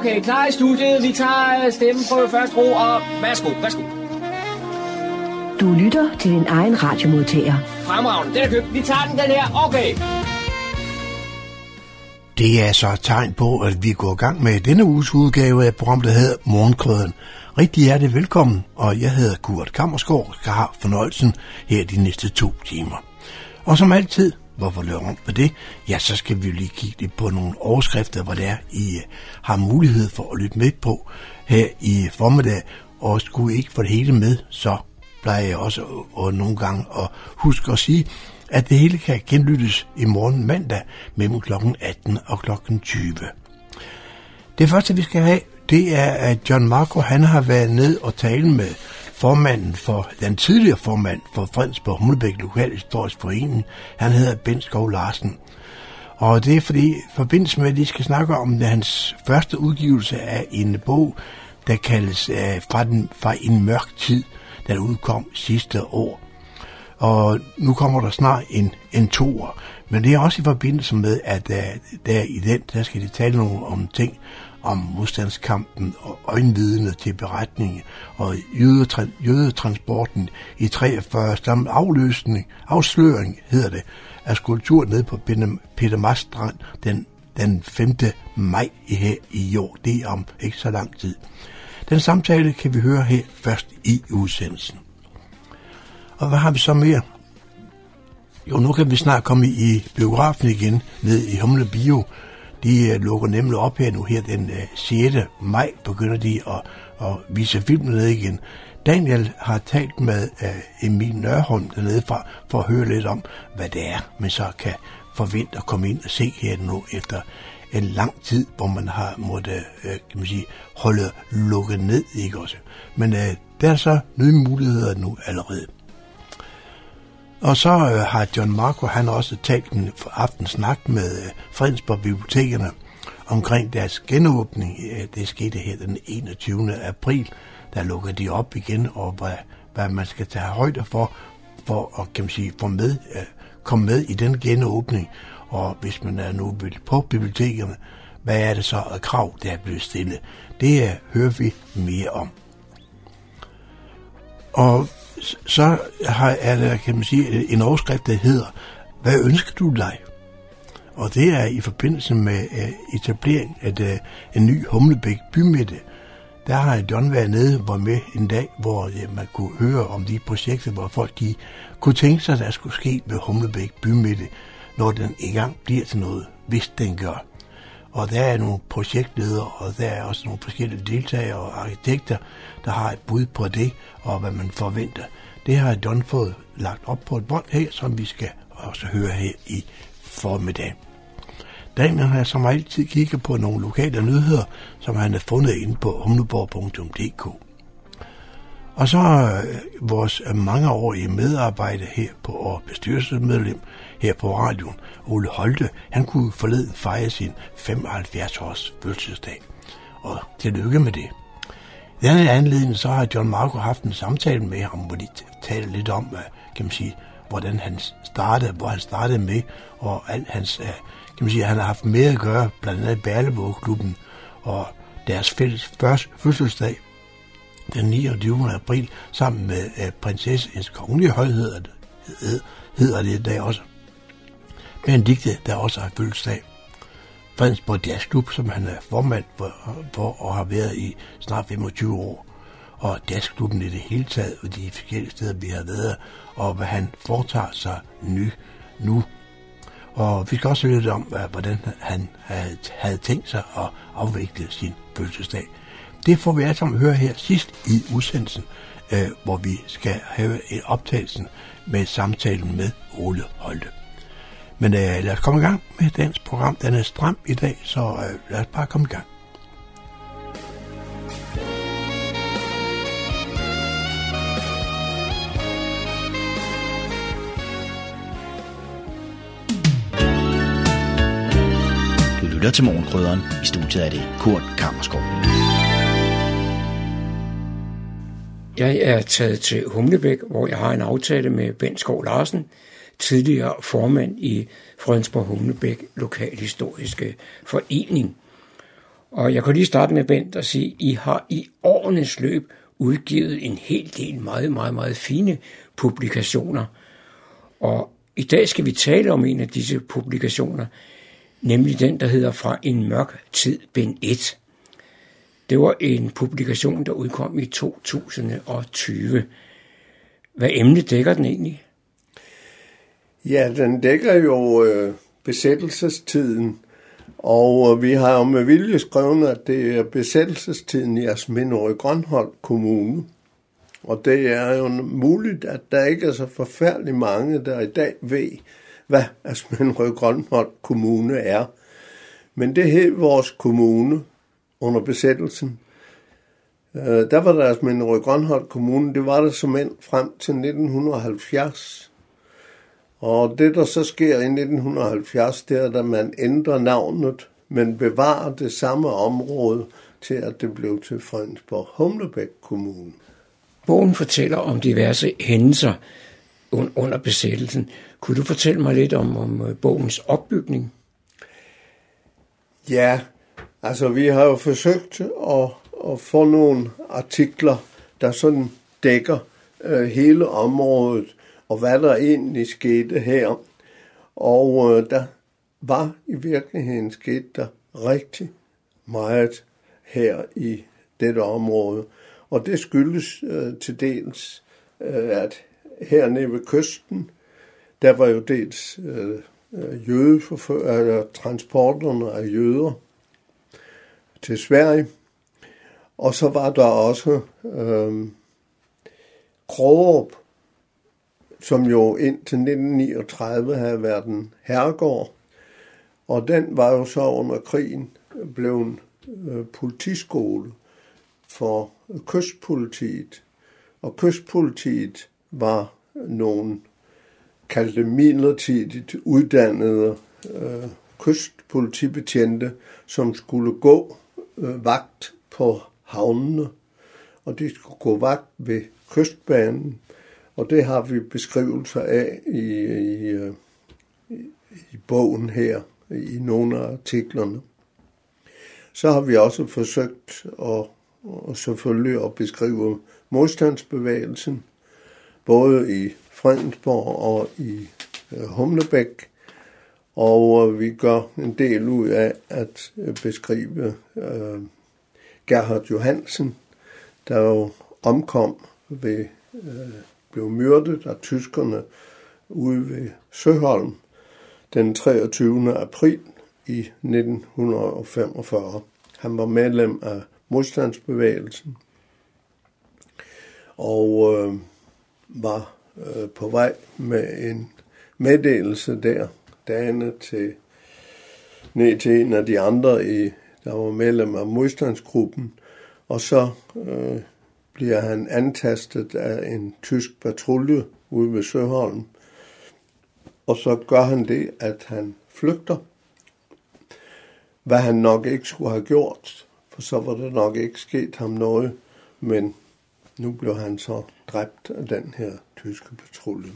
Okay, klar i studiet. Vi tager øh, stemmen på første ro, og værsgo, værsgo. Du lytter til din egen radiomodtager. Fremragende, den er købt. Vi tager den, den her. Okay. Det er så et tegn på, at vi går i gang med denne uges udgave af programmet, der hedder Morgenkrøden. Rigtig hjertelig velkommen, og jeg hedder Kurt Kammersgaard og have fornøjelsen her de næste to timer. Og som altid, hvorfor lave om på det? Ja, så skal vi jo lige kigge lidt på nogle overskrifter, hvor det er, I øh, har mulighed for at lytte med på her i formiddag. Og skulle I ikke få det hele med, så plejer jeg også og nogle gange at huske at sige, at det hele kan genlyttes i morgen mandag mellem kl. 18 og kl. 20. Det første, vi skal have, det er, at John Marco han har været ned og tale med formanden for, den tidligere formand for Fredensborg Humlebæk Lokalhistorisk Forening. Han hedder Benskov Larsen. Og det er fordi, i forbindelse med, at de skal snakke om hans første udgivelse af en bog, der kaldes uh, fra, den, fra en mørk tid, der udkom sidste år. Og nu kommer der snart en, en toer. Men det er også i forbindelse med, at uh, der i den, der skal de tale nogle om ting, om modstandskampen og øjenvidne til beretningen og jødetransporten i 43 samt afløsning, afsløring hedder det, af skulptur nede på Peter Mastrand den, den 5. maj i her i år. Det er om ikke så lang tid. Den samtale kan vi høre her først i udsendelsen. Og hvad har vi så mere? Jo, nu kan vi snart komme i biografen igen, ned i Humle Bio, de uh, lukker nemlig op her nu her den øh, 6. maj, begynder de at, at vise filmen ned igen. Daniel har talt med uh, Emil Nørholm dernede fra, for at høre lidt om, hvad det er, man så kan forvente at komme ind og se her nu efter en lang tid, hvor man har måttet kan man sige, holde lukket ned, ikke også? Men uh, der er så nye muligheder nu allerede. Og så øh, har John Marco han også talt en aftensnak med øh, Fredensborg Bibliotekerne omkring deres genåbning. Øh, det skete her den 21. april. Der lukker de op igen, og hvad, hvad man skal tage højde for, for at kan man sige, få med, øh, komme med i den genåbning. Og hvis man er nu på bibliotekerne, hvad er det så af krav, der er blevet stillet? Det øh, hører vi mere om. Og så har, er der, kan man sige, en overskrift, der hedder, hvad ønsker du dig? Og det er i forbindelse med øh, etablering af øh, en ny Humlebæk bymidte. Der har John været nede var med en dag, hvor uh, man kunne høre om de projekter, hvor folk de kunne tænke sig, at der skulle ske med Humlebæk bymidte, når den i gang bliver til noget, hvis den gør. Og der er nogle projektledere, og der er også nogle forskellige deltagere og arkitekter, der har et bud på det, og hvad man forventer. Det har John fået lagt op på et bånd her, som vi skal også høre her i formiddag. Daniel har som altid kigget på nogle lokale nyheder, som han har fundet inde på humleborg.dk. Og så vores mangeårige medarbejder her på, og bestyrelsesmedlem her på radioen, Ole Holte, han kunne forleden fejre sin 75-års fødselsdag. Og tillykke med det. I den anledning så har John Marco haft en samtale med ham, hvor de talte lidt om, øh, kan man sige, hvordan han startede, hvor han startede med, og alt hans, øh, kan man sige, han har haft mere at gøre, blandt andet Berlevåg-klubben, og deres fælles første fødselsdag, den 29. april, sammen med øh, uh, prinsessens kongelige højhed, hedder det i dag også. Benedikte, der også har fødselsdag. Fredensborg Jazzklub, som han er formand for, for og har været i snart 25 år. Og jazzklubben i det hele taget, og de forskellige steder, vi har været, og hvad han foretager sig ny, nu. Og vi skal også høre lidt om, hvordan han havde, havde tænkt sig at afvikle sin fødselsdag. Det får vi alle sammen høre her sidst i udsendelsen, øh, hvor vi skal have en optagelsen med samtalen med Ole Holte. Men øh, lad os komme i gang med dagens program. Den er stram i dag, så øh, lad os bare komme i gang. Du lytter til Morgenkrydderen. I studiet er det Kurt Kammerskov. Jeg er taget til Humlebæk, hvor jeg har en aftale med Ben Skov Larsen, tidligere formand i Fredensborg Humlebæk Lokalhistoriske Forening. Og jeg kan lige starte med, Bent, og sige, I har i årenes løb udgivet en hel del meget, meget, meget fine publikationer. Og i dag skal vi tale om en af disse publikationer, nemlig den, der hedder Fra en mørk tid, bind 1. Det var en publikation, der udkom i 2020. Hvad emne dækker den egentlig? Ja, den dækker jo øh, besættelsestiden, og øh, vi har jo med vilje skrevet, at det er besættelsestiden i Asminderød Grønhold Kommune. Og det er jo muligt, at der ikke er så forfærdeligt mange, der i dag ved, hvad Asminderød Grønhold Kommune er. Men det hed vores kommune under besættelsen. Øh, der var der Asminderød Grønhold Kommune, det var der som end frem til 1970. Og det, der så sker i 1970, det er, at man ændrer navnet, men bevarer det samme område til, at det blev til Fredensborg Humlebæk Kommune. Bogen fortæller om diverse hændelser under besættelsen. Kunne du fortælle mig lidt om, om øh, bogens opbygning? Ja, altså vi har jo forsøgt at, at få nogle artikler, der sådan dækker øh, hele området, og hvad der egentlig skete her. Og øh, der var i virkeligheden sket der rigtig meget her i dette område. Og det skyldes øh, til dels, øh, at hernede ved kysten, der var jo dels øh, øh eller transporterne af jøder til Sverige. Og så var der også øh, Krogerup, som jo indtil 1939 havde været en herregård. Og den var jo så under krigen blevet øh, politiskole for kystpolitiet. Og kystpolitiet var nogle kaldte midlertidigt uddannede øh, kystpolitibetjente, som skulle gå øh, vagt på havnene, og de skulle gå vagt ved kystbanen, og det har vi beskrivelser af i, i, øh, i bogen her, i nogle af artiklerne. Så har vi også forsøgt at, og selvfølgelig at beskrive modstandsbevægelsen, både i Fredensborg og i øh, Humlebæk, og øh, vi gør en del ud af at øh, beskrive øh, Gerhard Johansen, der jo omkom ved, øh, blev myrdet af tyskerne ude ved Søholm den 23. april i 1945. Han var medlem af modstandsbevægelsen og øh, var øh, på vej med en meddelelse der dagene til ned til en af de andre, i, der var medlem af modstandsgruppen, og så øh, bliver han antastet af en tysk patrulje ude ved Søholm. Og så gør han det, at han flygter. Hvad han nok ikke skulle have gjort, for så var der nok ikke sket ham noget, men nu blev han så dræbt af den her tyske patrulje.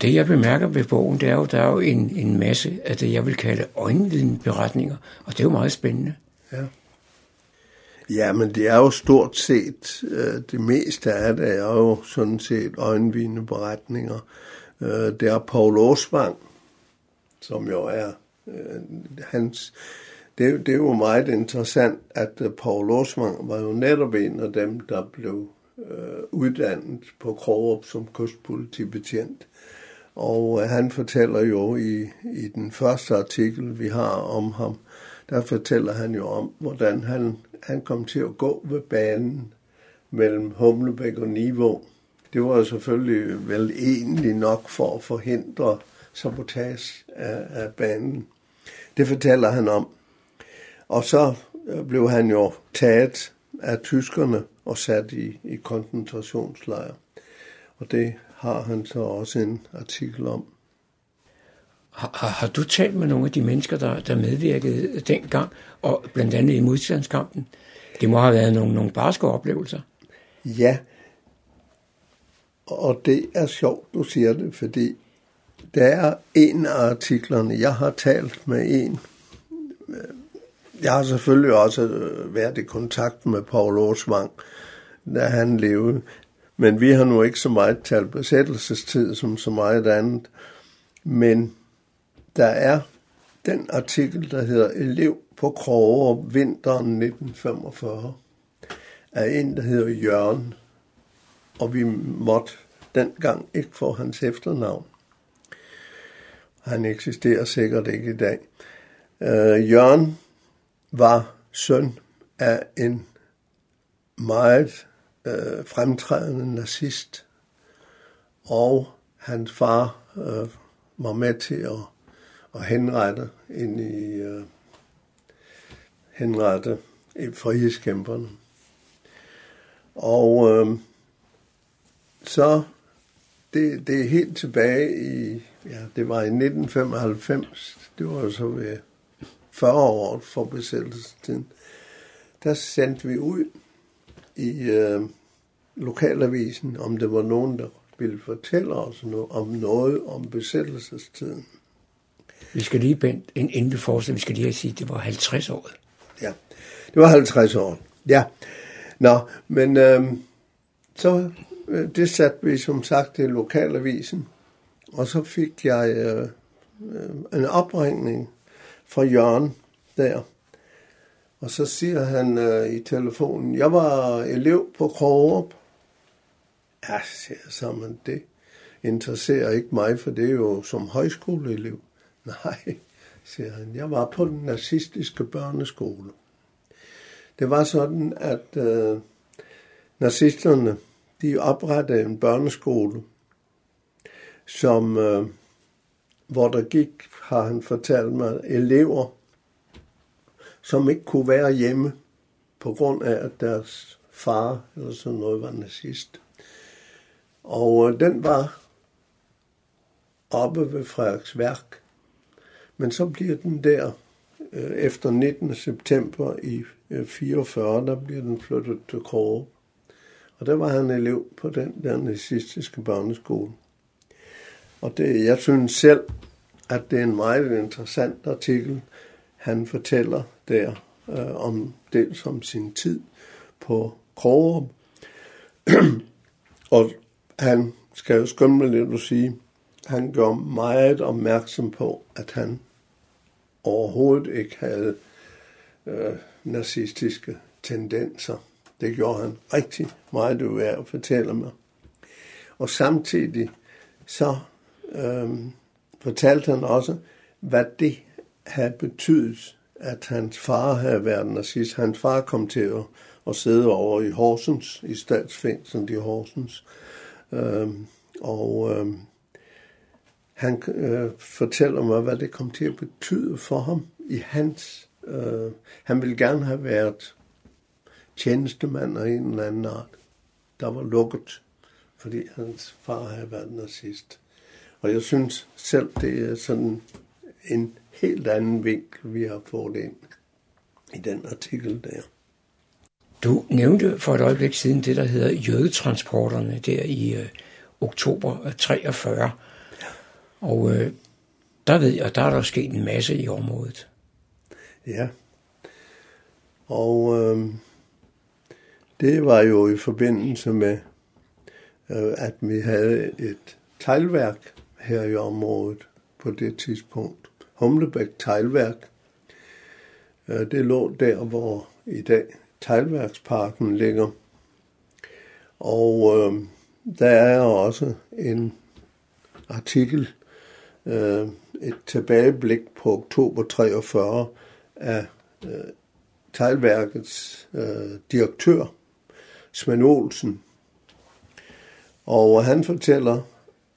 Det jeg bemærker ved bogen, det er jo, der er jo en, en masse af det, jeg vil kalde øjenvidenberetninger, og det er jo meget spændende. Ja. Ja, men det er jo stort set, øh, det meste af det er jo sådan set øjenvidende beretninger. Øh, det er Paul Osvang, som jo er øh, hans... Det, det er jo meget interessant, at øh, Paul Osvang var jo netop en af dem, der blev øh, uddannet på Krogerup som kystpolitibetjent. Og øh, han fortæller jo i, i den første artikel, vi har om ham, der fortæller han jo om, hvordan han han kom til at gå ved banen mellem Humlebæk og Niveau. Det var selvfølgelig vel egentlig nok for at forhindre sabotage af, af banen. Det fortæller han om. Og så øh, blev han jo taget af tyskerne og sat i, i koncentrationslejre. Og det har han så også en artikel om. Har, har, du talt med nogle af de mennesker, der, der medvirkede dengang, og blandt andet i modstandskampen? Det må have været nogle, nogle barske oplevelser. Ja, og det er sjovt, du siger det, fordi der er en af artiklerne, jeg har talt med en, Jeg har selvfølgelig også været i kontakt med Paul Åsvang, da han levede. Men vi har nu ikke så meget talt besættelsestid som så meget andet. Men der er den artikel, der hedder Elev på Kroger vinteren 1945, af en, der hedder Jørgen. Og vi måtte dengang ikke få hans efternavn. Han eksisterer sikkert ikke i dag. Øh, Jørgen var søn af en meget øh, fremtrædende nazist, og hans far øh, var med til at, at henrette ind i øh, henrette i frihedskæmperne. Og øh, så det, det er helt tilbage i, ja, det var i 1995, det var så ved 40 år for besættelsestiden, der sendte vi ud i øh, lokalavisen, om det var nogen, der ville fortælle os noget, om noget om besættelsestiden. Vi skal lige, Bent, inden vi fortsætter, vi skal lige sige, at det var 50 år. Ja, det var 50 år. Ja. Nå, men øh, så øh, det satte vi som sagt i lokalavisen, og så fik jeg øh, øh, en opringning fra Jørgen der. Og så siger han øh, i telefonen, jeg var elev på Krogerup. Ja, siger jeg så, men det interesserer ikke mig, for det er jo som højskoleelev. Nej, siger han, jeg var på den nazistiske børneskole. Det var sådan, at øh, nazisterne, de oprettede en børneskole, som, øh, hvor der gik, har han fortalt mig, elever, som ikke kunne være hjemme på grund af, at deres far eller sådan noget var nazist. Og øh, den var oppe ved Frederiksværk. Men så bliver den der øh, efter 19. september i øh, 44, der bliver den flyttet til Kåre. Og der var han elev på den der nazistiske børneskole. Og det, jeg synes selv, at det er en meget interessant artikel, han fortæller der øh, om det som sin tid på Krogerup. og han skal jo skømme lidt at sige, han gør meget opmærksom på, at han overhovedet ikke havde øh, nazistiske tendenser. Det gjorde han rigtig meget ud af at fortælle mig. Og samtidig så øh, fortalte han også, hvad det have betydet, at hans far havde været nazist. Hans far kom til at, at sidde over i Horsens, i statsfængslet i Horsens. Øhm, og øhm, han øh, fortæller mig, hvad det kom til at betyde for ham i hans... Øh, han ville gerne have været tjenestemand af en eller anden art. Der var lukket, fordi hans far havde været nazist. Og jeg synes selv, det er sådan en helt anden vinkel, vi har fået ind i den artikel der. Du nævnte for et øjeblik siden det, der hedder jødetransporterne der i øh, oktober 43. Og øh, der ved jeg, der er der sket en masse i området. Ja. Og øh, det var jo i forbindelse med, øh, at vi havde et teglværk her i området på det tidspunkt. Humlebæk Teglværk. Øh, det lå der, hvor i dag Teglværksparken ligger. Og øh, der er også en artikel øh, et tilbageblik på oktober 43 af øh, teglværkets øh, direktør, Svend Olsen. Og han fortæller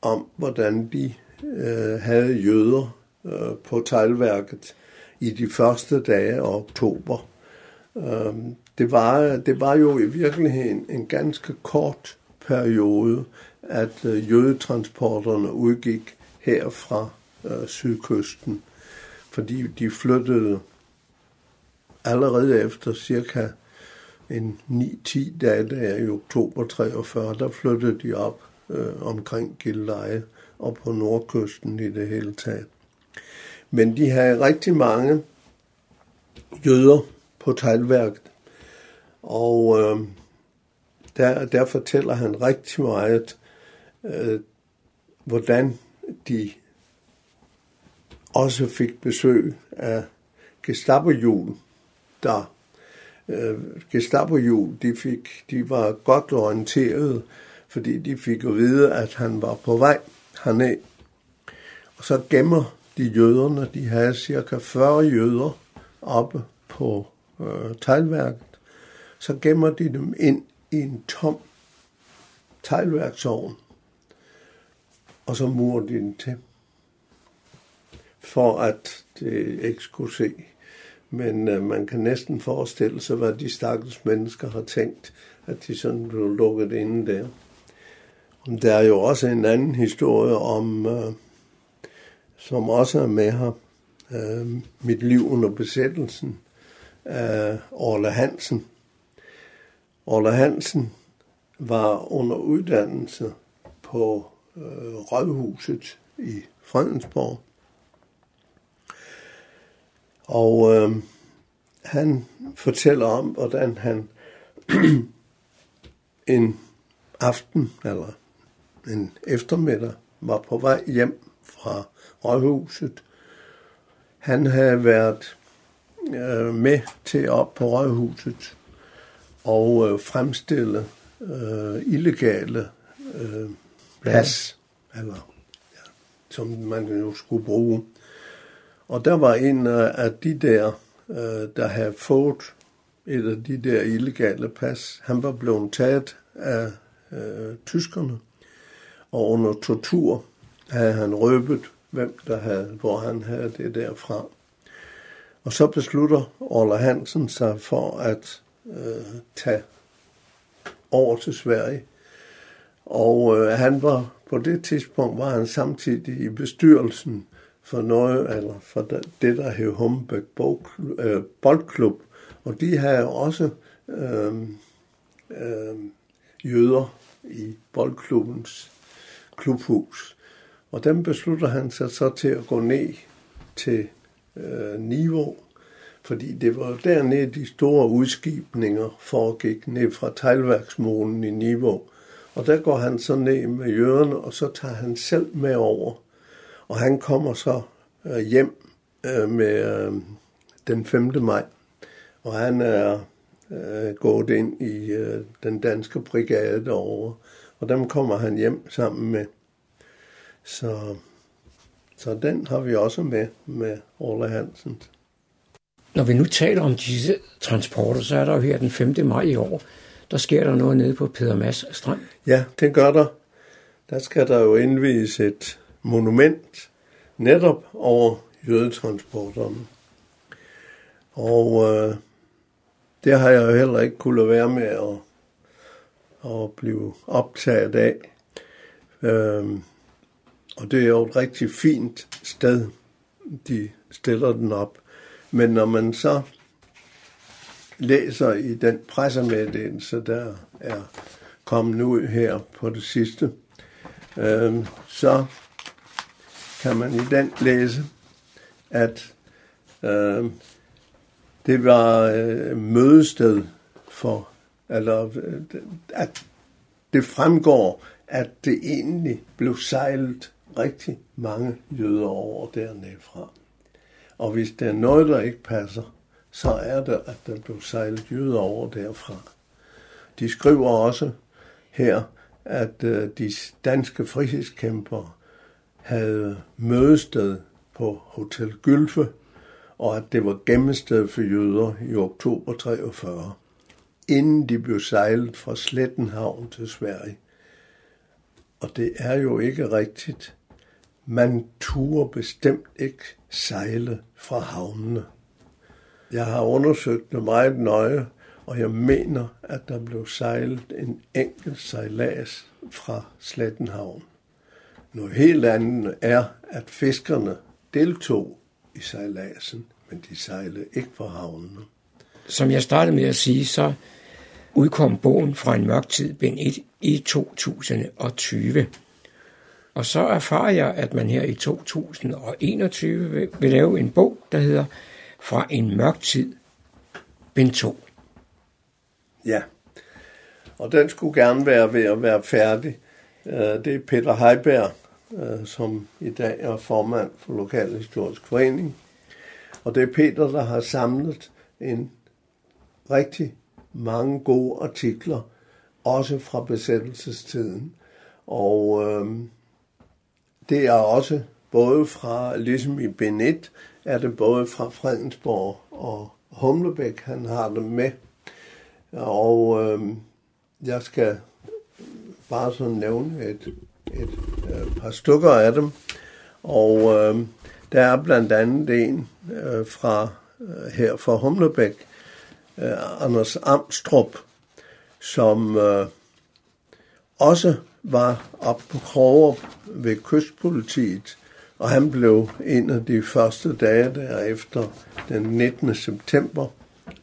om, hvordan de øh, havde jøder øh, på teglværket i de første dage af oktober. Øh, det, var, det var jo i virkeligheden en ganske kort periode, at øh, jødetransporterne udgik her fra øh, sydkysten, fordi de flyttede allerede efter cirka en 9-10 dage der i oktober 43, der flyttede de op øh, omkring Gilleleje og på nordkysten i det hele taget. Men de havde rigtig mange jøder på teglværket. Og øh, der, der fortæller han rigtig meget, øh, hvordan de også fik besøg af Gestapo-jul, der øh, Gestapo-jul, de, fik, de var godt orienteret, fordi de fik at vide, at han var på vej herned. Og så gemmer de jøderne, de havde cirka 40 jøder oppe på øh, teglværket, så gemmer de dem ind i en tom teglværksovn, og så murer de den til, for at det ikke skulle se. Men øh, man kan næsten forestille sig, hvad de stakkels mennesker har tænkt, at de sådan blev lukket inde der. Der er jo også en anden historie om, øh, som også er med her, øh, mit liv under besættelsen af Orla Hansen. Orla Hansen var under uddannelse på øh, Rådhuset i Fredensborg. Og øh, han fortæller om, hvordan han en aften eller en eftermiddag var på vej hjem fra Rådhuset. Han havde været øh, med til op på Rådhuset og øh, fremstille øh, illegale øh, pas, ja. eller, ja, som man jo skulle bruge. Og der var en af de der, øh, der havde fået et af de der illegale pas. Han var blevet taget af øh, tyskerne, og under tortur havde han røbet, hvem der havde, hvor han havde det derfra. Og så beslutter Orla Hansen sig for at øh, tage over til Sverige. Og øh, han var på det tidspunkt var han samtidig i bestyrelsen for noget, eller for det, der hed Humbæk øh, Boldklub. Og de havde også øh, øh, jøder i boldklubbens klubhus. Og dem beslutter han sig så til at gå ned til øh, Niveau, fordi det var dernede de store udskibninger foregik ned fra teglværksmålen i Niveau. Og der går han så ned med jøderne, og så tager han selv med over. Og han kommer så øh, hjem øh, med øh, den 5. maj. Og han er øh, gået ind i øh, den danske brigade derovre. Og dem kommer han hjem sammen med. Så, så den har vi også med, med Orla Hansen. Når vi nu taler om disse transporter, så er der jo her den 5. maj i år, der sker der noget nede på Peder Mads Strand. Ja, det gør der. Der skal der jo indvises et monument netop over jødetransporterne. Og øh, det har jeg jo heller ikke kunne lade være med at, at blive optaget af. Øh, og det er jo et rigtig fint sted, de stiller den op. Men når man så læser i den pressemeddelelse, der er kommet ud her på det sidste, øh, så kan man i den læse, at øh, det var øh, mødested for, eller øh, at det fremgår, at det egentlig blev sejlet rigtig mange jøder over dernede fra. Og hvis der er noget, der ikke passer, så er det, at der blev sejlet jøder over derfra. De skriver også her, at øh, de danske frihedskæmpere havde mødested på Hotel Gylfe, og at det var gemmested for jøder i oktober 43, inden de blev sejlet fra Slettenhavn til Sverige. Og det er jo ikke rigtigt. Man turde bestemt ikke sejle fra havnene. Jeg har undersøgt det meget nøje, og jeg mener, at der blev sejlet en enkelt sejlads fra Slettenhavn. Noget helt andet er, at fiskerne deltog i sejladsen, men de sejlede ikke fra havnene. Som jeg startede med at sige, så udkom bogen fra en mørk tid, bind 1, i 2020. Og så erfarer jeg, at man her i 2021 vil, vil lave en bog, der hedder Fra en mørk tid bind 2. Ja, og den skulle gerne være ved at være færdig. Øh, det er Peter Heiberg, øh, som i dag er formand for Lokalhistorisk Forening. Og det er Peter, der har samlet en rigtig mange gode artikler, også fra besættelsestiden. Og øh, det er også både fra, ligesom i Benet, er det både fra Fredensborg og Humlebæk, han har dem med. Og øh, jeg skal bare sådan nævne et, et, et øh, par stykker af dem. Og øh, der er blandt andet en øh, fra øh, her fra Humlebæk, øh, Anders Amstrup, som øh, også var op på Krogerup ved kystpolitiet, og han blev en af de første dage derefter, den 19. september,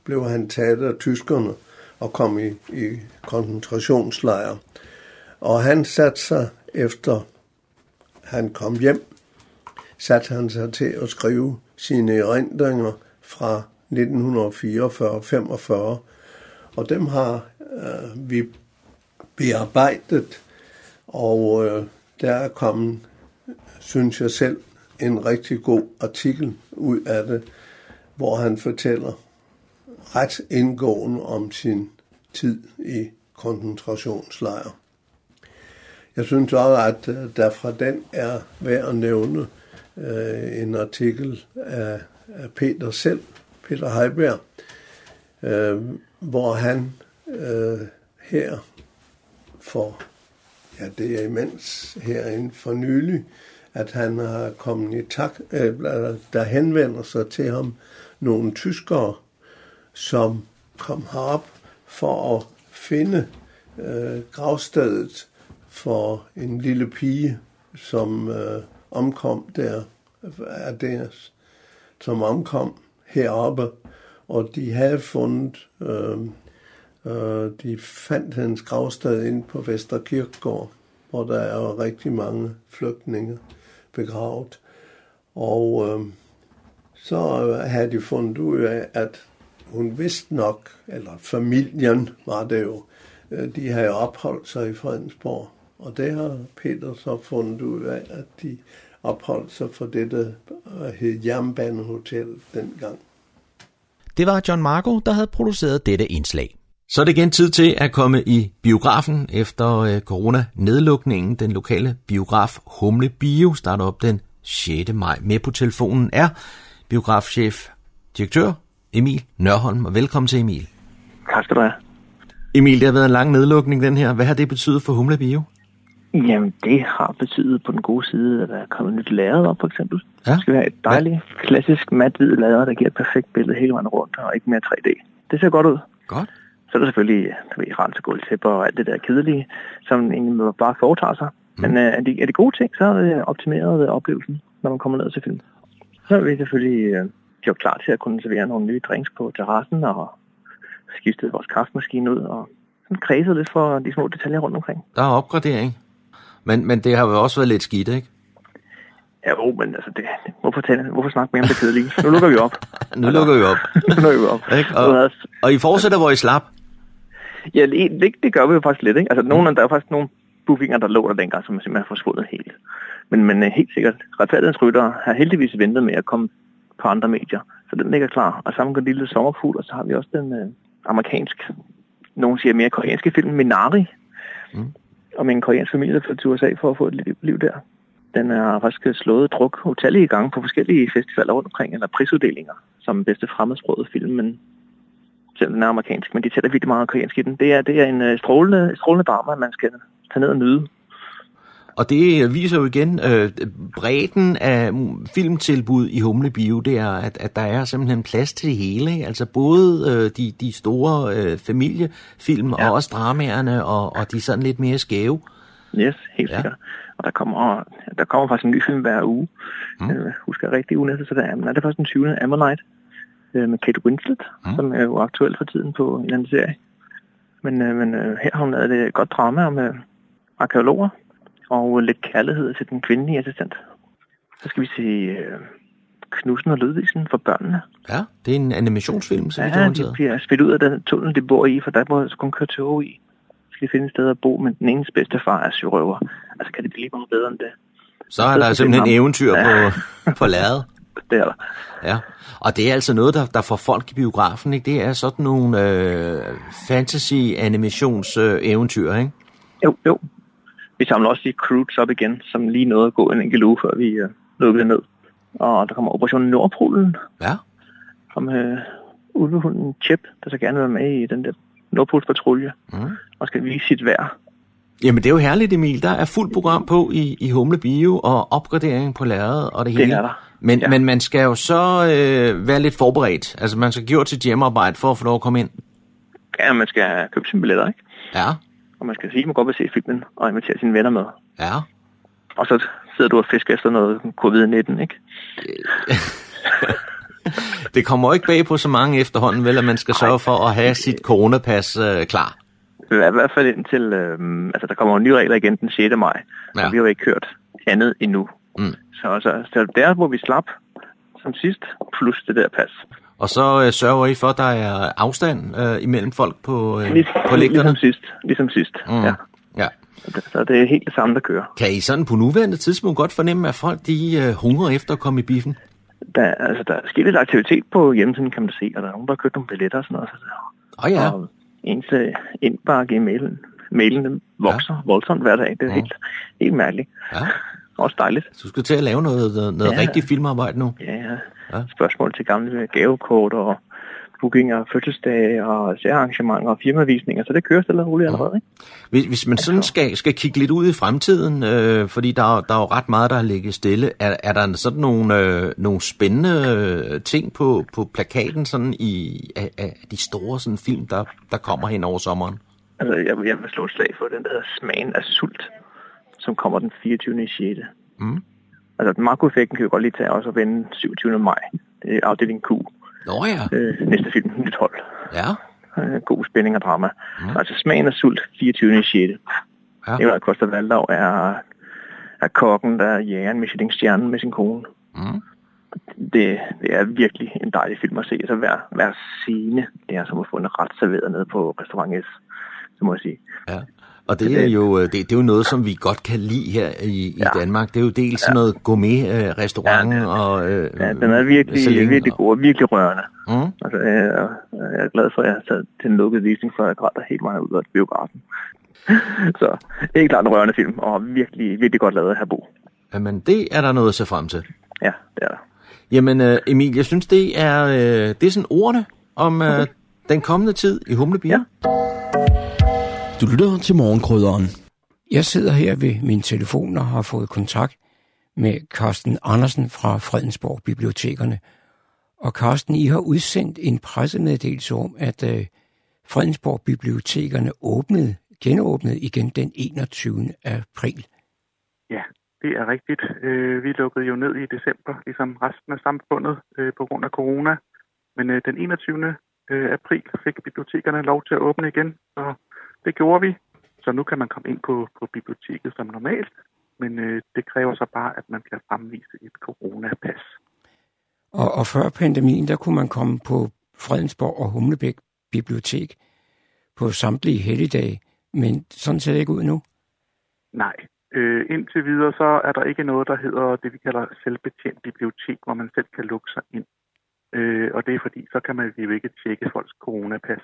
blev han taget af tyskerne og kom i, i koncentrationslejr. Og han satte sig efter han kom hjem, satte han sig til at skrive sine erindringer fra 1944-45, og dem har øh, vi bearbejdet, og øh, der er kommet, synes jeg selv, en rigtig god artikel ud af det, hvor han fortæller ret indgående om sin tid i koncentrationslejr. Jeg synes også, at øh, der fra den er værd at nævne øh, en artikel af, af Peter selv, Peter Heiberg, øh, hvor han øh, her for, ja det er imens herinde for nylig, at han har kommet i tak, øh, der henvender sig til ham nogle tyskere, som kom herop for at finde øh, gravstedet for en lille pige, som øh, omkom der, er deres, som omkom heroppe, og de havde fundet, øh, øh, Øh, de fandt hans gravsted ind på Vesterkirkegård, hvor der er rigtig mange flygtninge begravet. Og øh, så havde de fundet ud af, at hun vidste nok, eller familien var det jo, øh, de havde opholdt sig i Fredensborg. Og det har Peter så fundet ud af, at de opholdt sig for det, der øh, hed Jernbanehotel dengang. Det var John Marco, der havde produceret dette indslag. Så er det igen tid til at komme i biografen efter øh, corona-nedlukningen. Den lokale biograf Humle Bio starter op den 6. maj. Med på telefonen er biografchef, direktør Emil Nørholm. Og velkommen til Emil. Tak skal du have. Emil, det har været en lang nedlukning den her. Hvad har det betydet for Humle Bio? Jamen, det har betydet på den gode side, at der er kommet nyt lærred op, for eksempel. Ja. Det skal være et dejligt, klassisk mat-hvid lærred, der giver et perfekt billede hele vejen rundt, og ikke mere 3D. Det ser godt ud. Godt. Så er der selvfølgelig der ved, rens og gulvtæpper og alt det der kedelige, som egentlig bare foretager sig. Mm. Men øh, er, de, er de gode ting, så er det optimeret oplevelsen, når man kommer ned til film. Så er vi selvfølgelig øh, gjort klar til at kunne servere nogle nye drinks på terrassen og skiftet vores kaffemaskine ud og sådan kredset lidt for de små detaljer rundt omkring. Der er opgradering. Men, men det har jo også været lidt skidt, ikke? Ja, jo, men altså, det, hvorfor, tale, hvorfor snakke mere om det kedelige? Nu lukker vi op. nu lukker vi op. nu lukker vi op. Ikke? Og, og I fortsætter, hvor I slap? Ja, det, det gør vi jo faktisk lidt, ikke? Altså, nogle, der er faktisk nogle bookinger, der lå der dengang, som simpelthen har forsvundet helt. Men, men øh, helt sikkert, retfærdighedens rytter har heldigvis ventet med at komme på andre medier. Så den ligger klar. Og sammen går lille sommerfugl, og så har vi også den øh, amerikansk, nogen siger mere koreanske film, Minari. Mm. Om en koreansk familie, der flytter til USA for at få et liv, liv der. Den er faktisk slået druk utallige gange på forskellige festivaler rundt omkring, eller prisuddelinger, som bedste fremmedsproget film, men selvom den er amerikansk, men de tæller virkelig meget koreansk i den. Det er, det er en uh, strålende, strålende drama, man skal tage ned og nyde. Og det viser jo igen øh, bredden af filmtilbud i Humle Bio, det er, at, at der er simpelthen plads til det hele. Ikke? Altså både øh, de, de store øh, familiefilm ja. og også dramaerne og, og de sådan lidt mere skæve. Yes, helt ja. sikkert. Og der kommer, der kommer faktisk en ny film hver uge. Mm. Jeg husker rigtig ugen efter, så der er, er det faktisk den 20. Ammonite øh, med Kate Winslet, mm. som er jo aktuel for tiden på en anden serie. Men, øh, men øh, her har hun lavet et godt drama med arkeologer, og lidt kærlighed til den kvindelige assistent. Så skal vi se uh, Knudsen og Lydvisen for børnene. Ja, det er en animationsfilm, så vidt jeg Ja, har de orienteret. bliver spillet ud af den tunnel, de bor i, for der må altså kun køre tog i. Så skal de finde et sted at bo, men den enes bedste far er sørøver. Altså, kan det blive meget bedre end det? Så er der simpelthen er eventyr på, på lærredet. Det er der. Ja, og det er altså noget, der, der får folk i biografen, ikke? Det er sådan nogle øh, fantasy-animations-eventyr, ikke? Jo, jo. Vi samler også de Croods op igen, som lige nåede at gå en enkelt uge, før vi øh, lukkede ned. Og der kommer Operation Nordpolen, Ja, som øh, ulvehunden Chip, der så gerne vil være med i den der Nordpolspatrulje, Mm. og skal vise sit værd. Jamen, det er jo herligt, Emil. Der er fuldt program på i, i Humle Bio, og opgradering på lærredet og det Det hele. er der. Men, Ja. men man skal jo så øh, være lidt forberedt. Altså, man skal gjort sit hjemmearbejde for at få lov at komme ind. Ja, man skal købe sine billetter, ikke? Ja, Og man skal sige, at man godt vil se filmen og invitere sine venner med. ja. Og så sidder du og fisker efter noget covid-19, ikke? Det kommer ikke bag på så mange efterhånden, vel, at man skal sørge for at have sit coronapas øh, klar. I hvert fald indtil, øh, altså der kommer jo nye regler igen den 6. maj, ja. og vi har jo ikke kørt andet endnu. Mm. Så, så, så der, hvor vi slap som sidst, plus det der pas. Og så øh, sørger I for, at der er afstand øh, imellem folk på, øh, Lig, på lægterne. ligesom sidst. Ligesom sidst, Mm. mm. ja. Ja. Så det er helt det samme, der kører. Kan I sådan på nuværende tidspunkt godt fornemme, at folk de øh, hungrer efter at komme i biffen? Der, altså, der er sket lidt aktivitet på hjemmesiden, kan man se, og der er nogen, der har købt nogle billetter og sådan noget. Så der, oh, ja, Og ens øh, indbakke i mailen, mailen vokser ja. voldsomt hver dag. Det er Ja. helt, helt mærkeligt. ja. Også dejligt. Så du skal til at lave noget, noget, Ja. rigtigt filmarbejde nu. Ja, ja. Ja. Spørgsmål til gamle gavekort og bookinger, fødselsdage og særarrangementer og firmavisninger, så det kører stille og roligt allerede, ikke? Hvis, hvis man sådan skal, skal kigge lidt ud i fremtiden, øh, fordi der, er- der er jo ret meget, der har ligget stille, er, er der sådan nogle, øh, nogle spændende øh, ting på, på plakaten sådan i, af, af de store sådan, film, der, der kommer hen over sommeren? Altså, jeg, jeg vil slå et slag for den, der hedder Smagen af Sult, som kommer den 24. i 6. Mm. Altså, makroeffekten kan vi godt lige tage også og vende 27. maj. Det er afdeling Q. Nå ja, Øh, næste film, nyt hold. ja. Øh, god spænding og drama. Mm. Altså, Smagen af Sult, 24. i 6. Ja. Nikolaj Koster Valdau er, er kokken, der jager en Michelin-stjerne med sin kone. Mm. Det, det er virkelig en dejlig film at se. Så hver, hver scene, det er som at få en ret serveret nede på restaurant S, så må jeg sige. Ja. Og det er jo øh, det, det er jo noget, som vi godt kan lide her i, i Ja. Danmark. Det er jo dels sådan noget gourmet-restaurant Ja, og øh, Ja, den er virkelig, Celine virkelig god og virkelig rørende. Mm. Altså, jeg, jeg er glad for, at jeg har taget til en lukket visning, for jeg græder helt meget ud af biografen. så helt klart en rørende film, og virkelig, virkelig godt lavet af Herbo. Jamen, det er der noget at se frem til. Ja, det er der. Jamen, øh, Emil, jeg synes, det er, øh, det er sådan ordene om øh, den kommende tid i Humleby. Ja. Du lytter til morgenkrydderen. Jeg sidder her ved min telefon og har fået kontakt med Carsten Andersen fra Fredensborg Bibliotekerne. Og Carsten, I har udsendt en pressemeddelelse om, at øh, Fredensborg Bibliotekerne åbnede, genåbnede igen den 21. april. Ja, det er rigtigt. Øh, vi lukkede jo ned i december, ligesom resten af samfundet, øh, på grund af corona. Men øh, den 21. Øh, april fik bibliotekerne lov til at åbne igen, så det gjorde vi. Så nu kan man komme ind på, på biblioteket som normalt, men øh, det kræver så bare, at man kan fremvise et coronapas. Og, og før pandemien, der kunne man komme på Fredensborg og Humlebæk Bibliotek på samtlige helligdage, men sådan ser det ikke ud nu. Nej. Øh, indtil videre så er der ikke noget, der hedder det, vi kalder selvbetjent bibliotek, hvor man selv kan lukke sig ind. Øh, og det er fordi, så kan man jo ikke tjekke folks coronapas.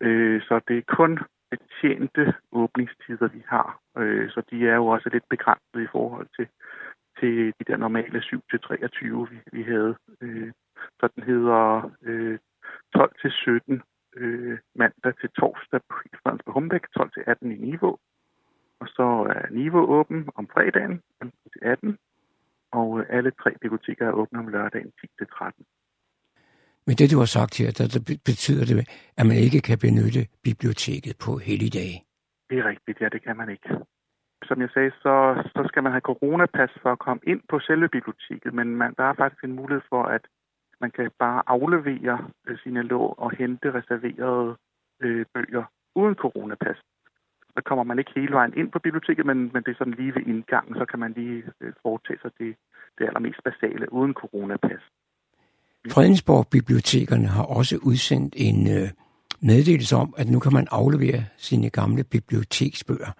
Øh, så det er kun betjente åbningstider, vi har. Øh, så de er jo også lidt begrænset i forhold til, til de der normale 7-23, vi, vi havde. Øh, så den hedder øh, 12-17 øh, mandag til torsdag i Fredensborg Humbæk, 12-18 i Niveau. Og så er Niveau åben om fredagen 18, og øh, alle tre biblioteker er åbne om lørdagen 10-13. Men det, du har sagt her, der, der betyder det, at man ikke kan benytte biblioteket på helligdage. Det er rigtigt, ja, det kan man ikke. Som jeg sagde, så, så skal man have coronapas for at komme ind på selve biblioteket, men man, der er faktisk en mulighed for, at man kan bare aflevere øh, sine lån og hente reserverede øh, bøger uden coronapas. så kommer man ikke hele vejen ind på biblioteket, men, men det er sådan lige ved indgangen, så kan man lige øh, foretage sig det, det allermest basale uden coronapas. Fredensborg Bibliotekerne har også udsendt en øh, meddelelse om, at nu kan man aflevere sine gamle biblioteksbøger.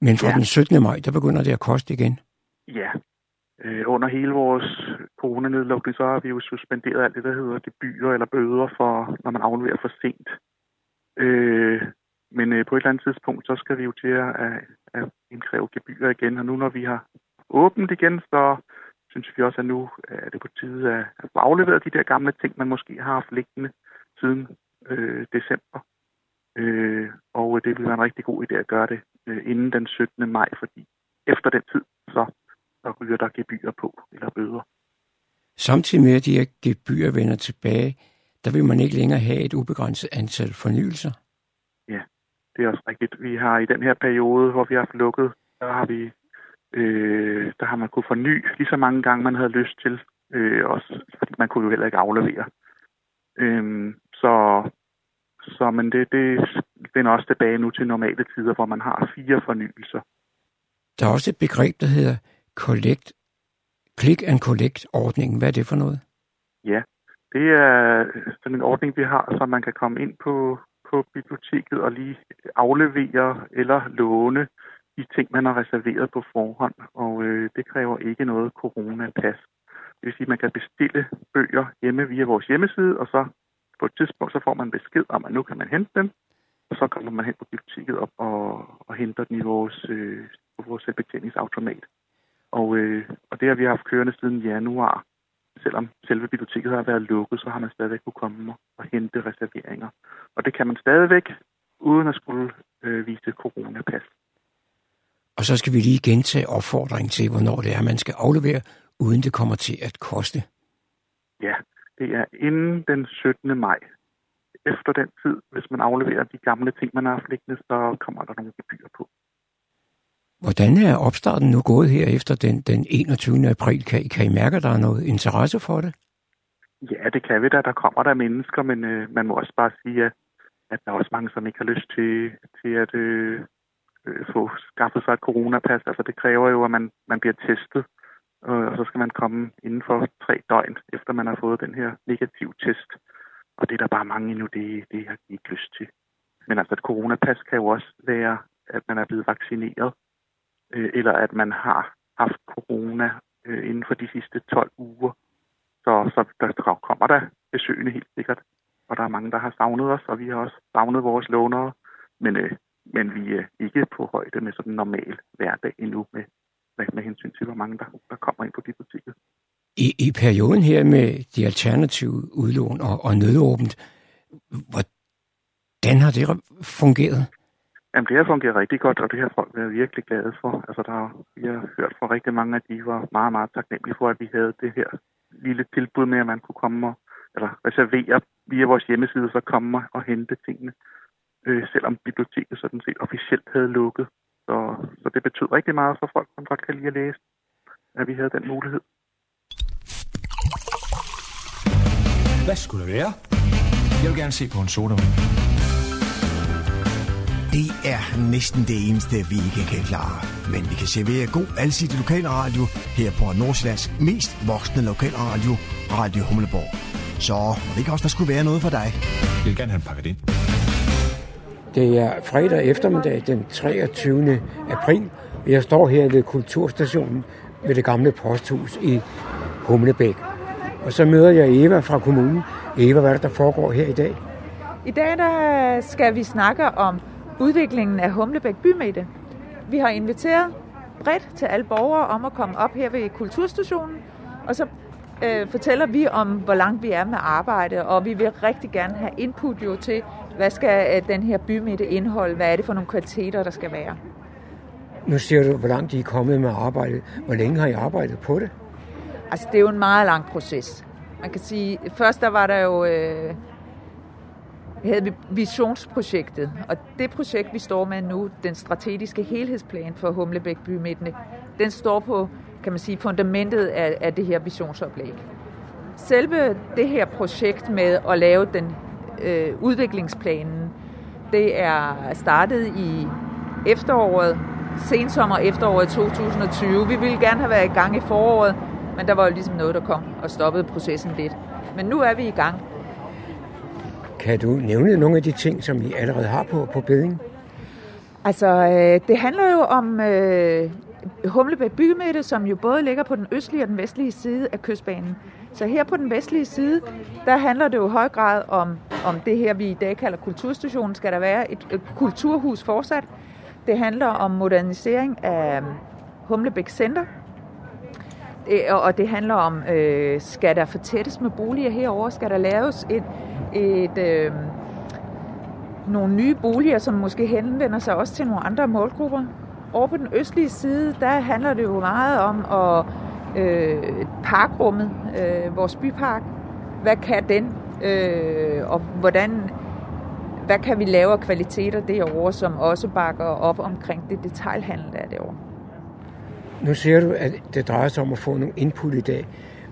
Men fra ja. den 17. maj, der begynder det at koste igen. Ja. Øh, under hele vores coronanedlukning, så har vi jo suspenderet alt det, der hedder gebyrer eller bøder, for, når man afleverer for sent. Øh, men øh, på et eller andet tidspunkt, så skal vi jo til at, at, at indkræve gebyrer igen. Og nu når vi har åbent igen, så synes vi også, at nu er det på tide at, at aflevere de der gamle ting, man måske har haft liggende siden øh, december. Øh, og det vil være en rigtig god idé at gøre det øh, inden den 17. maj, fordi efter den tid, så, så ryger der gebyrer på, eller bøder. Samtidig med, at de her gebyrer vender tilbage, der vil man ikke længere have et ubegrænset antal fornyelser. Ja, det er også rigtigt. Vi har i den her periode, hvor vi har lukket, der har vi øh, der har man kunne forny lige så mange gange, man havde lyst til. Øh, også fordi man kunne jo heller ikke aflevere. Øh, så, så men det, det vender også tilbage nu til normale tider, hvor man har fire fornyelser. Der er også et begreb, der hedder collect, click and collect ordningen. Hvad er det for noget? Ja, det er sådan en ordning, vi har, så man kan komme ind på, på biblioteket og lige aflevere eller låne de ting, man har reserveret på forhånd, og øh, det kræver ikke noget coronapas. Det vil sige, at man kan bestille bøger hjemme via vores hjemmeside, og så på et tidspunkt så får man besked om, at nu kan man hente dem, og så kommer man hen på biblioteket op og, og henter den i vores, øh, på vores selvbetjeningsautomat. Og, øh, og det har vi haft kørende siden januar. Selvom selve biblioteket har været lukket, så har man stadigvæk kunne komme og hente reserveringer. Og det kan man stadigvæk, uden at skulle øh, vise coronapas. Og så skal vi lige gentage opfordringen til, hvornår det er, man skal aflevere, uden det kommer til at koste. Ja, det er inden den 17. maj. Efter den tid, hvis man afleverer de gamle ting, man har haft liggende, så kommer der nogle gebyr på. Hvordan er opstarten nu gået her efter den, den 21. april? Kan, kan I mærke, at der er noget interesse for det? Ja, det kan vi da. Der kommer der mennesker, men øh, man må også bare sige, at, at der er også mange, som ikke har lyst til, til at øh, øh, få skaffet sig et coronapas. Altså det kræver jo, at man, man bliver testet, øh, og så skal man komme inden for tre døgn, efter man har fået den her negativ test. Og det er der bare mange endnu, det, det har de ikke lyst til. Men altså et coronapas kan jo også være, at man er blevet vaccineret, øh, eller at man har haft corona øh, inden for de sidste 12 uger. Så, så der kommer der besøgende helt sikkert. Og der er mange, der har savnet os, og vi har også savnet vores lånere. Men øh, men vi er ikke på højde med sådan en normal hverdag endnu med, med, med hensyn til, hvor mange der, der kommer ind på biblioteket. I, I perioden her med de alternative udlån og, og nødåbent, hvordan har det fungeret? Jamen, det har fungeret rigtig godt, og det har folk været virkelig glade for. Altså, der, vi har hørt fra rigtig mange, at de var meget, meget taknemmelige for, at vi havde det her lille tilbud med, at man kunne komme og eller reservere via vores hjemmeside, så komme og hente tingene øh, selvom biblioteket sådan set officielt havde lukket. Så, så det betød rigtig meget for folk, som godt kan lide at læse, at vi havde den mulighed. Hvad skulle det være? Jeg vil gerne se på en soda. Det er næsten det eneste, vi ikke kan klare. Men vi kan servere god alsidig lokalradio her på Nordsjællands mest voksne lokalradio, Radio Humleborg. Så må det ikke også, der skulle være noget for dig. Jeg vil gerne have en pakket ind. Det er fredag eftermiddag den 23. april. Jeg står her ved Kulturstationen ved det gamle posthus i Humlebæk. Og så møder jeg Eva fra kommunen. Eva, hvad er det, der foregår her i dag? I dag der skal vi snakke om udviklingen af Humlebæk Bymidte. Vi har inviteret bredt til alle borgere om at komme op her ved Kulturstationen, og så øh, fortæller vi om, hvor langt vi er med arbejde, og vi vil rigtig gerne have input jo til, hvad skal øh, den her bymidte indeholde? Hvad er det for nogle kvaliteter, der skal være? Nu siger du, hvor langt I er kommet med arbejdet. Hvor længe har I arbejdet på det? Altså, det er jo en meget lang proces. Man kan sige, først der var der jo... Øh, havde vi visionsprojektet, og det projekt, vi står med nu, den strategiske helhedsplan for Humlebæk Bymidten, den står på, kan man sige, fundamentet af, af det her visionsoplæg. Selve det her projekt med at lave den øh, udviklingsplanen. Det er startet i efteråret, sensommer efteråret 2020. Vi ville gerne have været i gang i foråret, men der var jo ligesom noget, der kom og stoppede processen lidt. Men nu er vi i gang. Kan du nævne nogle af de ting, som I allerede har på, på beding? Altså, øh, det handler jo om øh, Humlebæk bymidte, som jo både ligger på den østlige og den vestlige side af kystbanen. Så her på den vestlige side, der handler det jo i høj grad om, om det her, vi i dag kalder kulturstationen. Skal der være et, et kulturhus fortsat? Det handler om modernisering af Humlebæk Center, og det handler om, øh, skal der fortættes med boliger herover? Skal der laves et, et, øh, nogle nye boliger, som måske henvender sig også til nogle andre målgrupper? Over på den østlige side, der handler det jo meget om at øh, parkrummet, øh, vores bypark. Hvad kan den? Øh, og hvordan, hvad kan vi lave af kvaliteter derovre, som også bakker op omkring det detaljhandel, der er derovre? Nu siger du, at det drejer sig om at få nogle input i dag.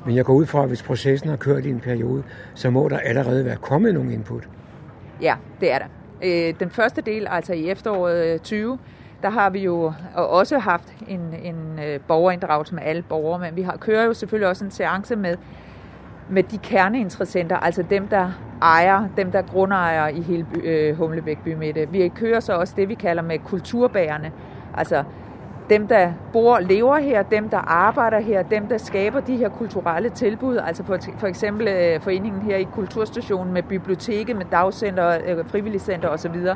Men jeg går ud fra, at hvis processen har kørt i en periode, så må der allerede være kommet nogle input. Ja, det er der. Øh, den første del, altså i efteråret 20, der har vi jo også haft en, en øh, borgerinddragelse med alle borgere, men vi har, kører jo selvfølgelig også en seance med, med de kerneinteressenter, altså dem, der ejer, dem, der grundejer i hele by, øh, Humlebæk bymidte. Vi kører så også det, vi kalder med kulturbærerne, altså dem, der bor lever her, dem, der arbejder her, dem, der skaber de her kulturelle tilbud, altså for, for eksempel øh, foreningen her i Kulturstationen med biblioteket, med dagcenter, øh, frivilligcenter osv.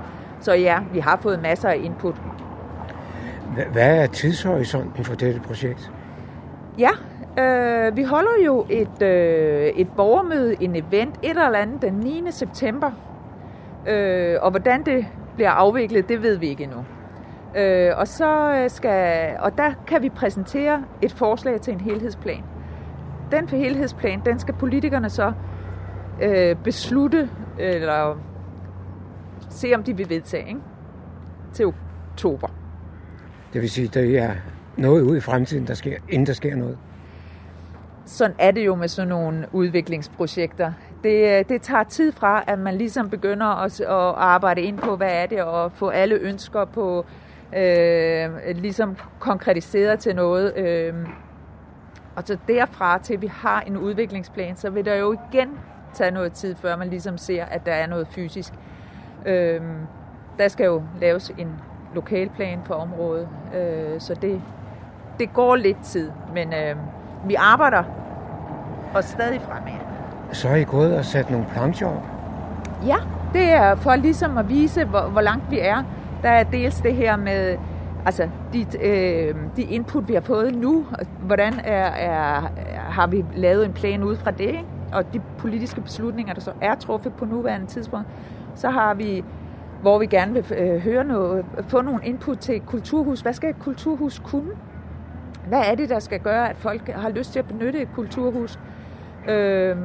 Så ja, vi har fået masser af input. Hvad er tidshorisonten for dette projekt? Ja, øh, vi holder jo et, øh, et borgermøde, en event, et eller andet den 9. september. Øh, og hvordan det bliver afviklet, det ved vi ikke endnu. Øh, og, så øh, skal, og der kan vi præsentere et forslag til en helhedsplan. Den for helhedsplan, den skal politikerne så øh, beslutte, eller se om de vil vedtage, ikke? til oktober. Det vil sige, det er noget ud i fremtiden, der sker, inden der sker noget. Sådan er det jo med sådan nogle udviklingsprojekter. Det, øh, det tager tid fra, at man ligesom begynder at, at arbejde ind på, hvad er det, og få alle ønsker på øh, ligesom konkretiseret til noget. Øh, og så derfra til, at vi har en udviklingsplan, så vil der jo igen tage noget tid, før man ligesom ser, at der er noget fysisk. Øh, der skal jo laves en lokalplan på området, øh, så det, det går lidt tid, men øh, vi arbejder og stadig fremad. Så har I gået og sat nogle plancher op? Ja, det er for ligesom at vise, hvor, hvor langt vi er. Der er dels det her med altså de, øh, de input, vi har fået nu, hvordan er, er, har vi lavet en plan ud fra det, ikke? og de politiske beslutninger, der så er truffet på nuværende tidspunkt, så har vi, hvor vi gerne vil øh, høre noget, få nogle input til et kulturhus. Hvad skal et kulturhus kunne? Hvad er det, der skal gøre, at folk har lyst til at benytte et kulturhus? Øh,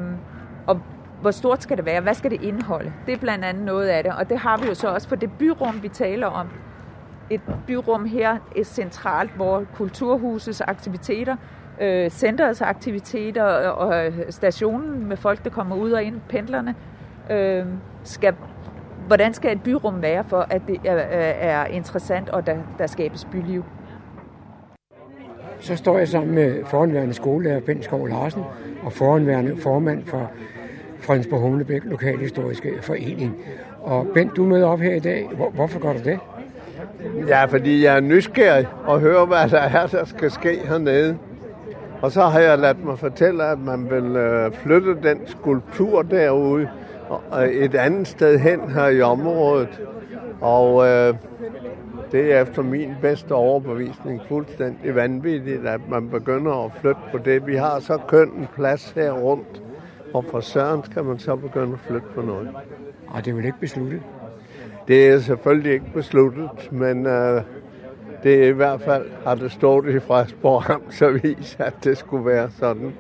og hvor stort skal det være? Hvad skal det indeholde? Det er blandt andet noget af det, og det har vi jo så også for det byrum, vi taler om. Et byrum her er centralt, hvor kulturhusets aktiviteter, øh, centerets aktiviteter øh, og øh, stationen med folk, der kommer ud og ind, pendlerne, øh, skal, hvordan skal et byrum være for, at det er, er interessant og der, der skabes byliv? Så står jeg sammen med foranværende skolelærer Ben Skov Larsen og foranværende formand for Fredensborg Humlebæk Lokalhistoriske Forening. Og Bent, du møder op her i dag. Hvor, hvorfor gør du det? Ja, fordi jeg er nysgerrig og hører, hvad der er, der skal ske hernede. Og så har jeg ladt mig fortælle, at man vil øh, flytte den skulptur derude et andet sted hen her i området. Og øh, det er efter min bedste overbevisning fuldstændig vanvittigt, at man begynder at flytte på det. Vi har så køn en plads her rundt, og for søren skal man så begynde at flytte på noget. Og det er vel ikke besluttet? Det er selvfølgelig ikke besluttet, men øh, det er i hvert fald, har det stået i Frederiksborg Amtsavis, at det skulle være sådan.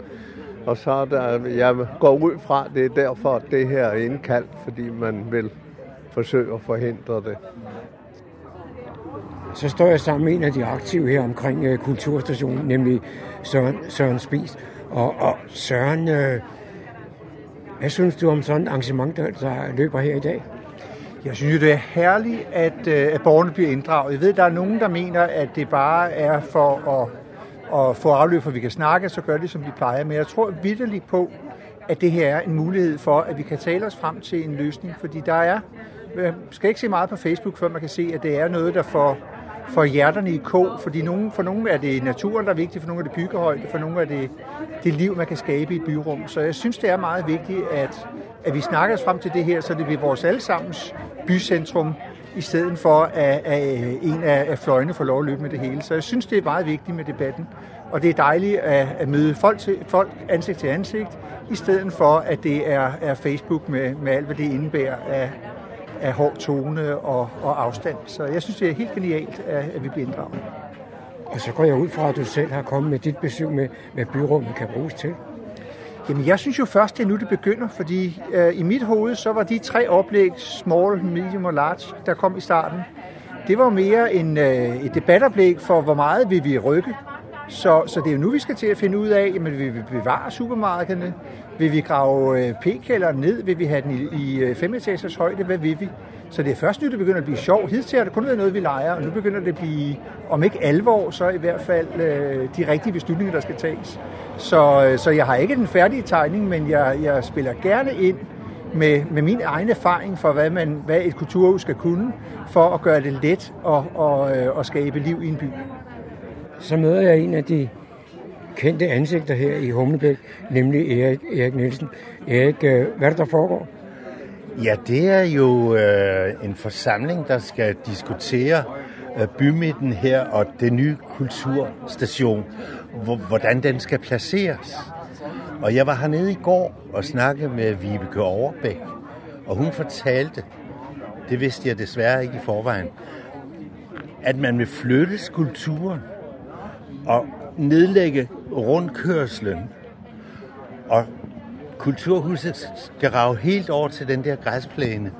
Og så er der, jeg går ud fra, at det er derfor, at det her er indkaldt, fordi man vil forsøge at forhindre det. Så står jeg sammen med en af de aktive her omkring uh, kulturstationen, nemlig Søren, Søren Spis. Og, og Søren, uh, hvad synes du om sådan et arrangement, der, der løber her i dag? Jeg synes jo, det er herligt, at, øh, at borgerne bliver inddraget. Jeg ved, der er nogen, der mener, at det bare er for at, og få afløb, for vi kan snakke, så gør det, som de plejer. Men jeg tror vidderligt på, at det her er en mulighed for, at vi kan tale os frem til en løsning. Fordi der er, man skal ikke se meget på Facebook, før man kan se, at det er noget, der får, får hjerterne i kog. Fordi nogen, for nogle er det naturen, der er vigtig, for nogle er det byggehøjde, for nogle er det det liv, man kan skabe i et byrum. Så jeg synes, det er meget vigtigt, at, at vi snakker os frem til det her, så det bliver vores allesammens bycentrum, i stedet for at, at en af fløjene får lov at løbe med det hele. Så jeg synes, det er meget vigtigt med debatten. Og det er dejligt at, at møde folk, til, folk ansigt til ansigt, i stedet for at det er, er Facebook med, med alt, hvad det indebærer af, af hård tone og, og afstand. Så jeg synes, det er helt genialt, at, at vi bliver inddraget. Og så går jeg ud fra, at du selv har kommet med dit besøg med, hvad byrummet kan bruges til. Jamen, jeg synes jo først, det er nu, det begynder, fordi øh, i mit hoved, så var de tre oplæg, small, medium og large, der kom i starten, det var mere en, øh, et debatoplæg for, hvor meget vil vi rykke. Så, så det er jo nu, vi skal til at finde ud af, jamen, vil vi bevare supermarkederne? Vil vi grave øh, p-kælderen ned? Vil vi have den i, i øh, fem etagers højde? Hvad vil vi? Så det er først nu, det begynder at blive sjovt. Hidtil har det kun været noget, vi leger, og nu begynder det at blive, om ikke alvor, så i hvert fald øh, de rigtige beslutninger, der skal tages. Så, øh, så jeg har ikke den færdige tegning, men jeg, jeg spiller gerne ind med, med min egen erfaring for, hvad, man, hvad et kulturhus skal kunne, for at gøre det let og, og, og skabe liv i en by. Så møder jeg en af de kendte ansigter her i Humlebæk, nemlig Erik, Erik Nielsen. Erik, øh, hvad er det, der foregår? Ja, det er jo øh, en forsamling, der skal diskutere øh, bymidten her og den nye kulturstation, hvordan den skal placeres. Og jeg var hernede i går og snakkede med Vibeke Overbæk, og hun fortalte, det vidste jeg desværre ikke i forvejen, at man vil flytte skulpturen og nedlægge rundkørslen og kulturhuset skal rave helt over til den der græsplæne.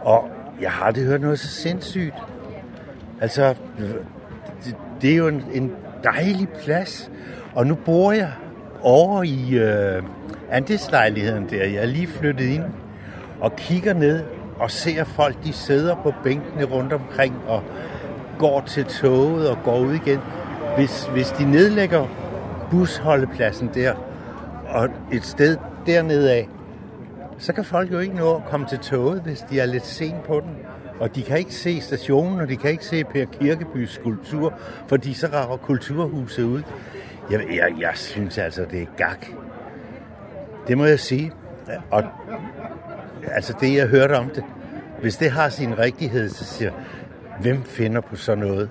Og jeg har aldrig hørt noget så sindssygt. Altså, det, det er jo en, en dejlig plads. Og nu bor jeg over i øh, andelslejligheden der. Jeg er lige flyttet ind og kigger ned og ser folk, de sidder på bænkene rundt omkring og går til toget og går ud igen. Hvis, hvis de nedlægger busholdepladsen der, og et sted dernede af, så kan folk jo ikke nå at komme til toget, hvis de er lidt sent på den. Og de kan ikke se stationen, og de kan ikke se Per Kirkebys skulptur, fordi så rager kulturhuset ud. Jeg, jeg, jeg synes altså, det er gak. Det må jeg sige. Og altså det, jeg hørte om det, hvis det har sin rigtighed, så siger hvem finder på sådan noget?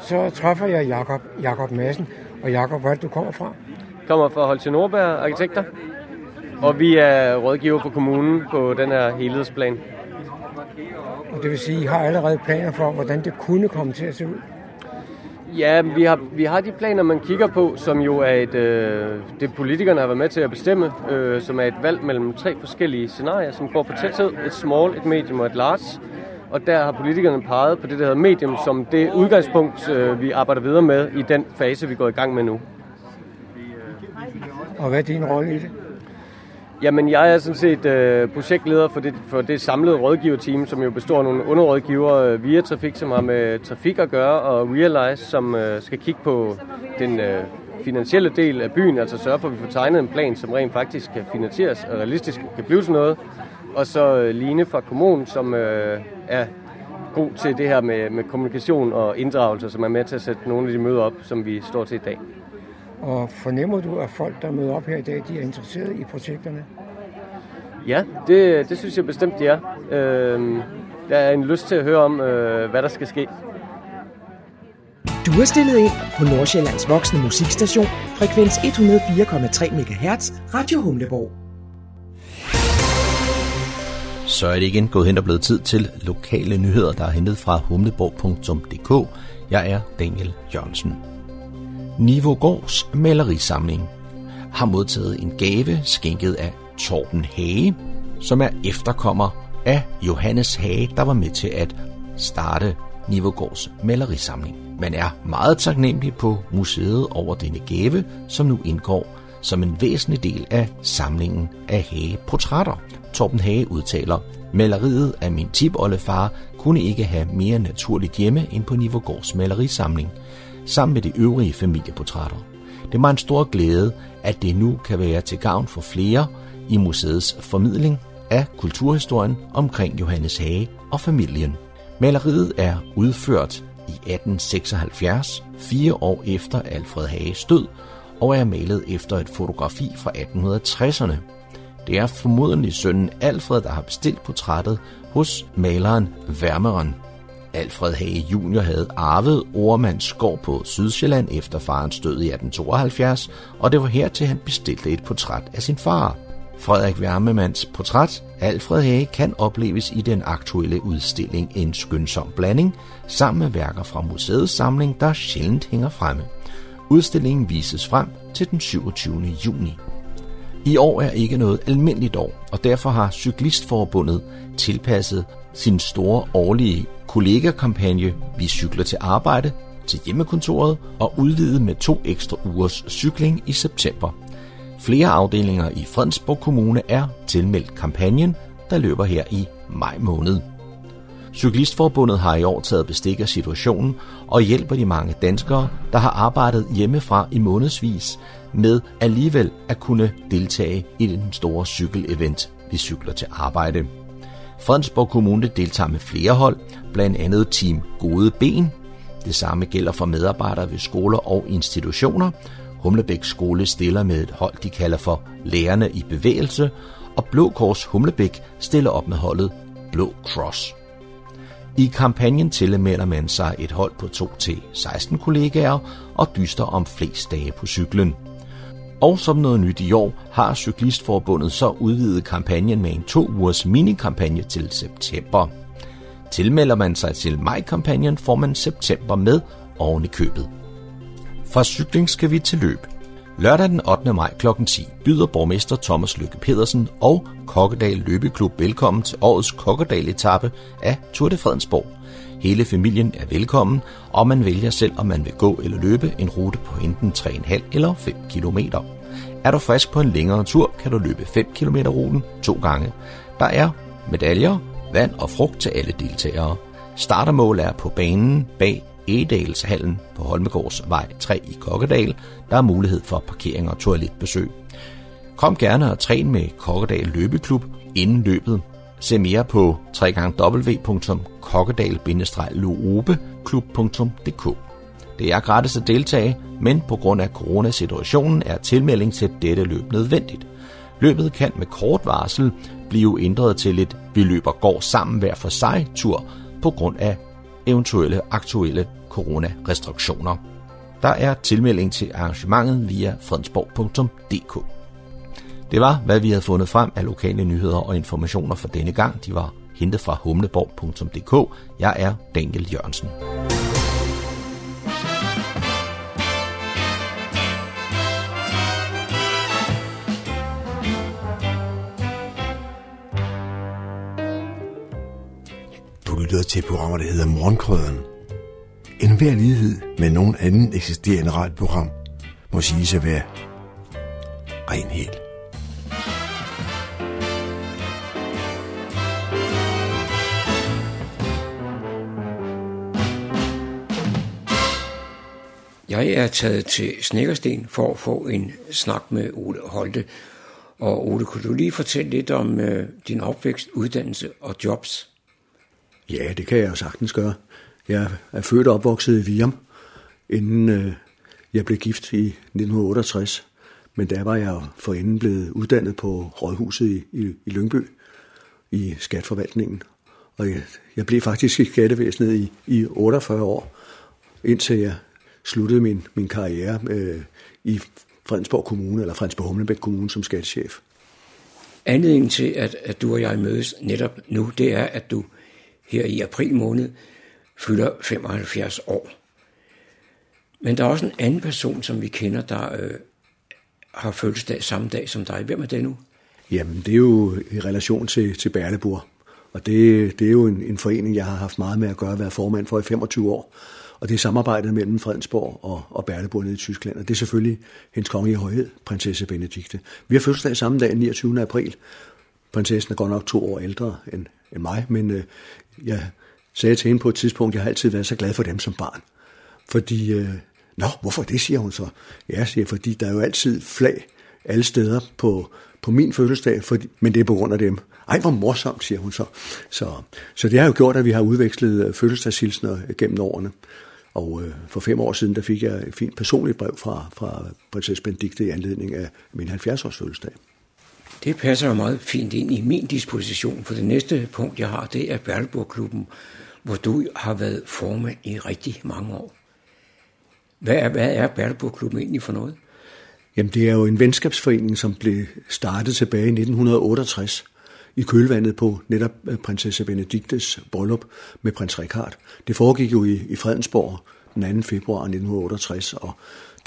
Så træffer jeg Jakob, Jakob Madsen. Og Jakob, hvor er det, du kommer fra? kommer fra Holtje Nordberg Arkitekter, og vi er rådgiver for kommunen på den her helhedsplan. Og det vil sige, I har allerede planer for, hvordan det kunne komme til at se ud? Ja, vi har, vi har de planer, man kigger på, som jo er et, øh, det politikerne har været med til at bestemme, øh, som er et valg mellem tre forskellige scenarier, som går på tæthed, et small, et medium og et large. Og der har politikerne peget på det, der hedder medium, som det udgangspunkt, øh, vi arbejder videre med i den fase, vi går i gang med nu. Og hvad er din rolle i det? Jamen, jeg er sådan set øh, projektleder for det, for det samlede rådgiverteam, som jo består af nogle underrådgivere øh, via Trafik, som har med trafik at gøre, og Realize, som øh, skal kigge på den øh, finansielle del af byen, altså sørge for, at vi får tegnet en plan, som rent faktisk kan finansieres og realistisk kan blive til noget. Og så øh, Line fra kommunen, som øh, er god til det her med, med kommunikation og inddragelse, som er med til at sætte nogle af de møder op, som vi står til i dag. Og fornemmer du, at folk, der møder op her i dag, de er interesseret i projekterne? Ja, det, det synes jeg bestemt, de er. Øh, der er en lyst til at høre om, øh, hvad der skal ske. Du er stillet ind på Nordsjællands voksne musikstation, frekvens 104,3 MHz, Radio Humleborg. Så er det igen gået hen og blevet tid til lokale nyheder, der er hentet fra humleborg.dk. Jeg er Daniel Jørgensen. Nivogårds malerisamling har modtaget en gave skænket af Torben Hage, som er efterkommer af Johannes Hage, der var med til at starte Nivogårds malerisamling. Man er meget taknemmelig på museet over denne gave, som nu indgår som en væsentlig del af samlingen af Hage-portrætter. Torben Hage udtaler, Maleriet af min tipoldefar kunne ikke have mere naturligt hjemme end på Nivogårds malerisamling, sammen med de øvrige familieportrætter. Det var en stor glæde, at det nu kan være til gavn for flere i museets formidling af kulturhistorien omkring Johannes Hage og familien. Maleriet er udført i 1876, fire år efter Alfred Hages død, og er malet efter et fotografi fra 1860'erne. Det er formodentlig sønnen Alfred, der har bestilt portrættet hos maleren Værmeren. Alfred Hage Jr. havde arvet Ormands gård på Sydsjælland efter farens død i 1872, og det var her til han bestilte et portræt af sin far. Frederik Wermemands portræt, Alfred Hage, kan opleves i den aktuelle udstilling En skønsom blanding, sammen med værker fra museets samling, der sjældent hænger fremme. Udstillingen vises frem til den 27. juni. I år er ikke noget almindeligt år, og derfor har Cyklistforbundet tilpasset sin store årlige kollegakampagne Vi cykler til arbejde til hjemmekontoret og udvidet med to ekstra ugers cykling i september. Flere afdelinger i Fredensborg Kommune er tilmeldt kampagnen, der løber her i maj måned. Cyklistforbundet har i år taget bestik af situationen og hjælper de mange danskere, der har arbejdet hjemmefra i månedsvis, med alligevel at kunne deltage i den store cykelevent, vi cykler til arbejde. Fredensborg Kommune deltager med flere hold, blandt andet Team Gode Ben. Det samme gælder for medarbejdere ved skoler og institutioner. Humlebæk Skole stiller med et hold, de kalder for Lærerne i Bevægelse, og Blå Kors Humlebæk stiller op med holdet Blå Cross. I kampagnen tilmelder man sig et hold på 2-16 kollegaer og dyster om flest dage på cyklen. Og som noget nyt i år har Cyklistforbundet så udvidet kampagnen med en to ugers minikampagne til september. Tilmelder man sig til maj-kampagnen, får man september med oven i købet. Fra cykling skal vi til løb. Lørdag den 8. maj kl. 10 byder borgmester Thomas Lykke Pedersen og Kokkedal Løbeklub velkommen til årets Kokkedal-etappe af Tour de Fredensborg. Hele familien er velkommen, og man vælger selv, om man vil gå eller løbe en rute på enten 3,5 eller 5 km. Er du frisk på en længere tur, kan du løbe 5 km ruten to gange. Der er medaljer, vand og frugt til alle deltagere. Startermål er på banen bag Egedalshallen på Holmegårdsvej 3 i Kokkedal. Der er mulighed for parkering og toiletbesøg. Kom gerne og træn med Kokkedal Løbeklub inden løbet. Se mere på www.kokkedal-loobeklub.dk Det er gratis at deltage, men på grund af coronasituationen er tilmelding til dette løb nødvendigt. Løbet kan med kort varsel blive ændret til et vi løber går sammen hver for sig tur på grund af eventuelle aktuelle coronarestriktioner. Der er tilmelding til arrangementet via fredensborg.dk. Det var, hvad vi havde fundet frem af lokale nyheder og informationer for denne gang. De var hentet fra humleborg.dk. Jeg er Daniel Jørgensen. Du lytter til programmer, der hedder Morgenkrøden. En hver lighed med nogen anden eksisterende radioprogram må sige at være ren helt. Jeg er taget til Snækkersten for at få en snak med Ole Holte. Og Ole, kunne du lige fortælle lidt om øh, din opvækst, uddannelse og jobs? Ja, det kan jeg jo sagtens gøre. Jeg er født og opvokset i Virum, inden øh, jeg blev gift i 1968. Men der var jeg forinden blevet uddannet på Rådhuset i, i, i Lyngby, i skatforvaltningen. Og jeg, jeg blev faktisk i skattevæsenet i, i 48 år, indtil jeg sluttede min, min karriere øh, i Fredensborg Kommune, eller Fredensborg Humlebæk Kommune som skattechef. Anledningen til, at, at du og jeg mødes netop nu, det er, at du her i april måned fylder 75 år. Men der er også en anden person, som vi kender, der øh, har fødselsdag samme dag som dig. Hvem er det nu? Jamen, det er jo i relation til, til Berlebur. Og det, det er jo en, en forening, jeg har haft meget med at gøre, at være formand for i 25 år. Og det er samarbejdet mellem Fredensborg og, og Berleburg nede i Tyskland. Og det er selvfølgelig hendes kongelige højhed, prinsesse Benedikte. Vi har fødselsdag samme dag, 29. april. prinsessen er godt nok to år ældre end, end mig, men øh, jeg sagde til hende på et tidspunkt, jeg har altid været så glad for dem som barn. Fordi, øh, nå, hvorfor det, siger hun så. Ja, siger fordi der er jo altid flag alle steder på, på min fødselsdag, fordi, men det er på grund af dem. Ej, hvor morsomt, siger hun så. Så, så det har jo gjort, at vi har udvekslet øh, fødselsdagshilsner øh, gennem årene. Og øh, for fem år siden, der fik jeg et fint personligt brev fra, fra prinsesse Benedikte i anledning af min 70-års fødselsdag. Det passer jo meget fint ind i min disposition, for det næste punkt, jeg har, det er Berleborg-klubben, hvor du har været formand i rigtig mange år. Hvad er, hvad er Berleborg-klubben egentlig for noget? Jamen, det er jo en venskabsforening, som blev startet tilbage i 1968 i kølvandet på netop øh, prinsesse Benediktes bryllup med prins Richard. Det foregik jo i, i Fredensborg den 2. februar 1968, og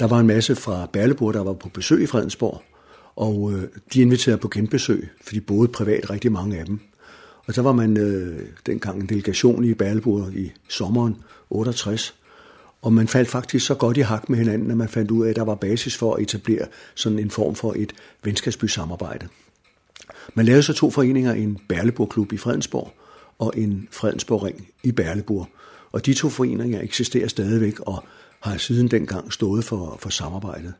der var en masse fra Berleborg, der var på besøg i Fredensborg, og øh, de inviterede på genbesøg, for de boede privat rigtig mange af dem. Og så var man øh, dengang en delegation i Berleborg i sommeren 68, og man faldt faktisk så godt i hak med hinanden, at man fandt ud af, at der var basis for at etablere sådan en form for et venskabsby-samarbejde. Man lavede så to foreninger, en Berleborg-klub i Fredensborg og en Fredensborg-ring i Berleborg. Og de to foreninger eksisterer stadigvæk og har siden dengang stået for, for samarbejdet.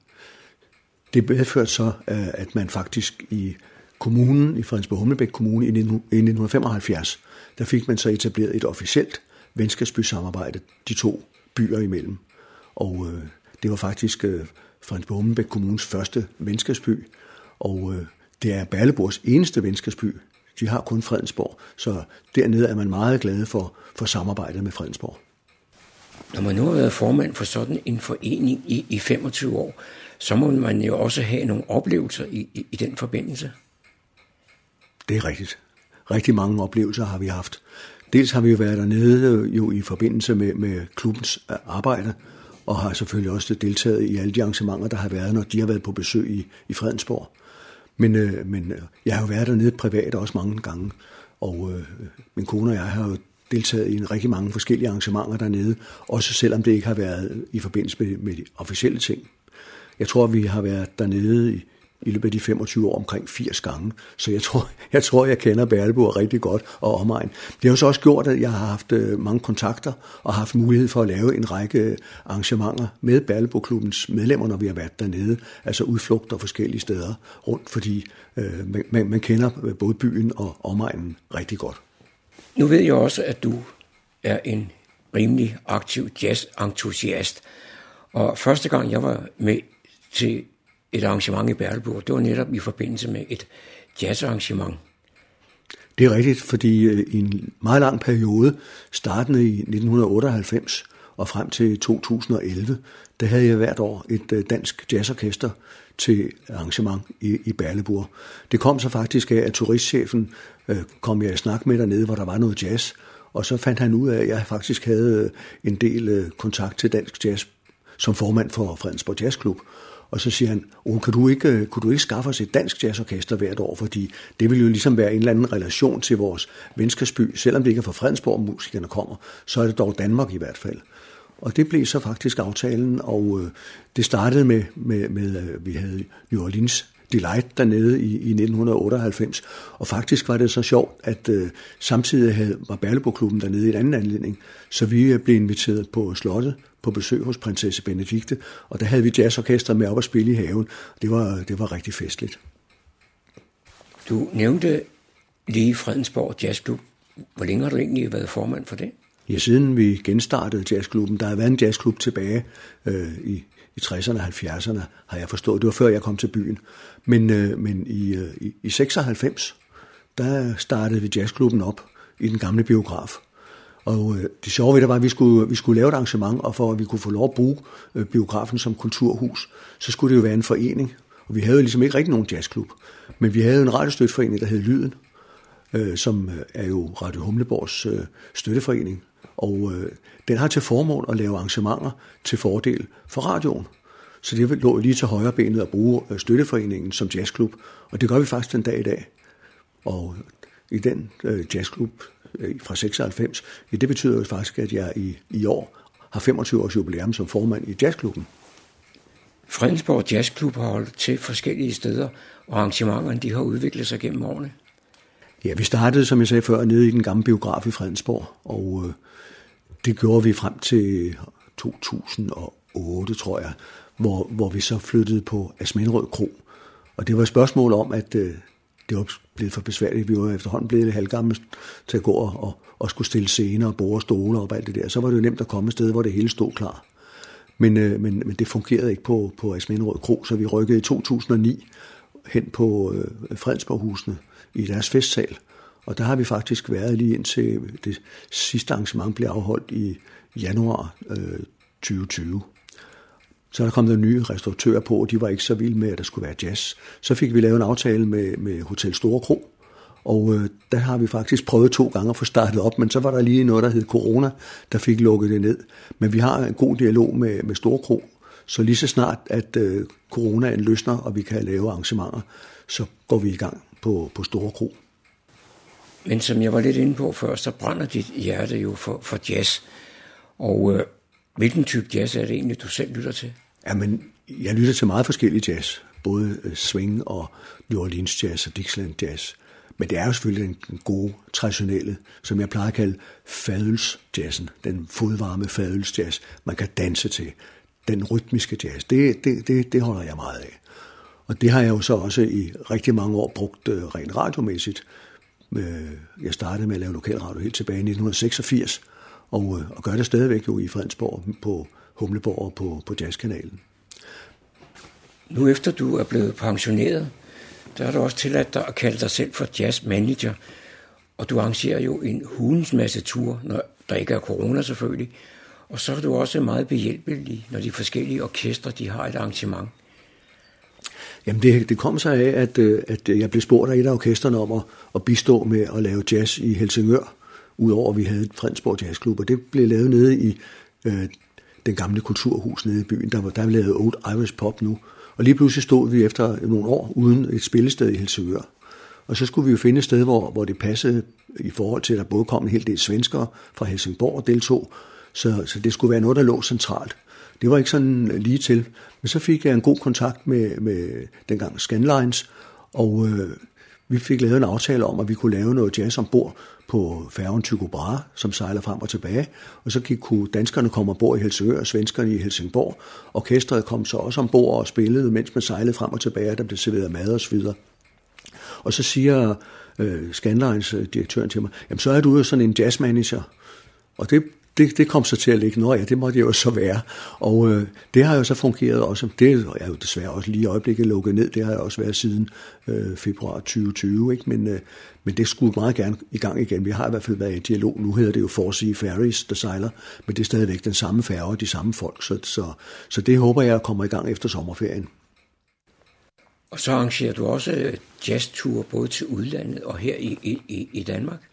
Det medførte så, øh, at man faktisk i kommunen, i Fredensborg Humlebæk Kommune i 1975, der fik man så etableret et officielt venskabsby-samarbejde, de to byer imellem. Og øh, det var faktisk øh, Fredensborg Humlebæk Kommunes første venskabsby, og øh, det er Berleborgs eneste venskabsby. De har kun Fredensborg, så dernede er man meget glad for, for samarbejdet med Fredensborg. Når man nu har været formand for sådan en forening i, i 25 år, så må man jo også have nogle oplevelser i, i, i den forbindelse. Det er rigtigt. Rigtig mange oplevelser har vi haft. Dels har vi jo været dernede øh, jo i forbindelse med, med klubbens øh, arbejde, og har selvfølgelig også deltaget i alle de arrangementer, der har været, når de har været på besøg i, i Fredensborg. Men, øh, men øh, jeg har jo været dernede privat også mange gange, og øh, min kone og jeg har jo deltaget i en rigtig mange forskellige arrangementer dernede, også selvom det ikke har været i forbindelse med, med de officielle ting. Jeg tror, vi har været dernede i, i løbet af de 25 år omkring 80 gange. Så jeg tror, jeg, tror, jeg kender Berleburg rigtig godt og omegn. Det har så også gjort, at jeg har haft øh, mange kontakter og haft mulighed for at lave en række øh, arrangementer med Berleburg-klubbens medlemmer, når vi har været dernede. Altså udflugter forskellige steder rundt, fordi øh, man, man kender øh, både byen og omegnen rigtig godt. Nu ved jeg også, at du er en rimelig aktiv jazz-entusiast. Og første gang jeg var med til et arrangement i Berleburg. Det var netop i forbindelse med et jazzarrangement. Det er rigtigt, fordi øh, i en meget lang periode, startende i 1998 og frem til 2011, der havde jeg hvert år et øh, dansk jazzorkester til arrangement i, i Berleburg. Det kom så faktisk af, at turistchefen øh, kom jeg i snak med dernede, hvor der var noget jazz, og så fandt han ud af, at jeg faktisk havde øh, en del kontakt til dansk jazz som formand for Fredensborg Jazzklub. Og så siger han, oh, kan, du ikke, øh, kunne du ikke skaffe os et dansk jazzorkester hvert år, fordi det vil jo ligesom være en eller anden relation til vores venskabsby. Selvom det ikke er fra Fredensborg, musikerne kommer, så er det dog Danmark i hvert fald. Og det blev så faktisk aftalen, og øh, det startede med, med, med øh, vi havde New Orleans Delight dernede i, i 1998. Og faktisk var det så sjovt, at øh, samtidig havde, var Berleborg-klubben dernede i en anden anledning, så vi øh, blev inviteret på slottet på besøg hos prinsesse Benedikte, og der havde vi jazzorkester med op at spille i haven. Det var, det var rigtig festligt. Du nævnte lige Fredensborg Jazzklub. Hvor længe har du egentlig været formand for det? Ja, siden vi genstartede jazzklubben, der har været en jazzklub tilbage øh, i, i 60'erne og 70'erne, har jeg forstået. Det var før jeg kom til byen. Men, øh, men i, øh, i, i 96, der startede vi jazzklubben op i den gamle biograf. Og øh, det sjove ved det var, at vi skulle, vi skulle lave et arrangement, og for at vi kunne få lov at bruge øh, biografen som kulturhus, så skulle det jo være en forening. Og vi havde jo ligesom ikke rigtig nogen jazzklub. Men vi havde en radiostøtteforening, der hed Lyden, øh, som øh, er jo Radio Humleborgs øh, støtteforening. Og øh, den har til formål at lave arrangementer til fordel for radioen. Så det lå lige til højre benet at bruge øh, støtteforeningen som jazzklub. Og det gør vi faktisk den dag i dag. Og i den øh, jazzklub fra 96, ja, det betyder jo faktisk, at jeg i, i år har 25 års jubilæum som formand i jazzklubben. Fredensborg Jazzklub har holdt til forskellige steder, og arrangementerne de har udviklet sig gennem årene. Ja, vi startede, som jeg sagde før, nede i den gamle biograf i Fredensborg, og øh, det gjorde vi frem til 2008, tror jeg, hvor, hvor vi så flyttede på Asmenrød Kro. Og det var et spørgsmål om, at øh, det var blevet for besværligt. Vi var efterhånden blevet halvgamle til at gå og, og skulle stille scener og borde op og alt det der. Så var det jo nemt at komme et sted, hvor det hele stod klar. Men, øh, men, men det fungerede ikke på, på Asminderød Kro, så vi rykkede i 2009 hen på øh, Fredensborghusene i deres festsal. Og der har vi faktisk været lige indtil det sidste arrangement blev afholdt i januar øh, 2020. Så der kom der nye restauratører på, og de var ikke så vilde med, at der skulle være jazz. Så fik vi lavet en aftale med, med Hotel Store Kro, og øh, der har vi faktisk prøvet to gange at få startet op, men så var der lige noget, der hed corona, der fik lukket det ned. Men vi har en god dialog med, med Store Kro, så lige så snart, at øh, coronaen løsner, og vi kan lave arrangementer, så går vi i gang på, på Store Kro. Men som jeg var lidt inde på før, så brænder dit hjerte jo for, for jazz. Og øh, hvilken type jazz er det egentlig, du selv lytter til? Jamen, jeg lytter til meget forskellig jazz. Både øh, swing og New Orleans jazz og Dixieland jazz. Men det er jo selvfølgelig den gode, traditionelle, som jeg plejer at kalde fadelsjazzen. Den fodvarme fadelsjazz, man kan danse til. Den rytmiske jazz, det, det, det, det holder jeg meget af. Og det har jeg jo så også i rigtig mange år brugt øh, rent radiomæssigt. Øh, jeg startede med at lave lokalradio helt tilbage i 1986, og, uh, og gør det stadigvæk jo i Fredensborg på Humleborg og på, på Jazzkanalen. Nu efter du er blevet pensioneret, der er du også tilladt dig at kalde dig selv for jazzmanager. Og du arrangerer jo en hulens masse ture, når der ikke er corona selvfølgelig. Og så er du også meget behjælpelig, når de forskellige orkestre de har et arrangement. Jamen det, det kom sig af, at, øh, at jeg blev spurgt af et af orkesterne om at, at bistå med at lave jazz i Helsingør, udover at vi havde et Fredensborg Jazzklub, og det blev lavet nede i øh, den gamle kulturhus nede i byen. Der var der lavet Old Irish Pop nu, og lige pludselig stod vi efter nogle år uden et spillested i Helsingør. Og så skulle vi jo finde et sted, hvor, hvor det passede i forhold til, at der både kom en hel del svenskere fra Helsingborg og deltog, så, så det skulle være noget, der lå centralt. Det var ikke sådan lige til. Men så fik jeg en god kontakt med, med dengang Scanlines, og øh, vi fik lavet en aftale om, at vi kunne lave noget jazz ombord på færgen Tycho Brahe, som sejler frem og tilbage. Og så kunne danskerne komme ombord i Helsingør og svenskerne i Helsingborg. Orkestret kom så også ombord og spillede, mens man sejlede frem og tilbage, der blev serveret mad og så videre. Og så siger øh, Scanlines øh, direktøren til mig, jamen så er du jo sådan en jazzmanager. Og det det, det kom så til at ligge, nå ja, det måtte jo så være. Og øh, det har jo så fungeret også, det er jo desværre også lige i øjeblikket lukket ned, det har jeg også været siden øh, februar 2020, ikke? Men, øh, men det skulle meget gerne i gang igen. Vi har i hvert fald været i dialog, nu hedder det jo Forsea Ferries, der sejler, men det er stadigvæk den samme færge og de samme folk, så, så, så det håber jeg kommer i gang efter sommerferien. Og så arrangerer du også øh, jazzture både til udlandet og her i, i, i Danmark?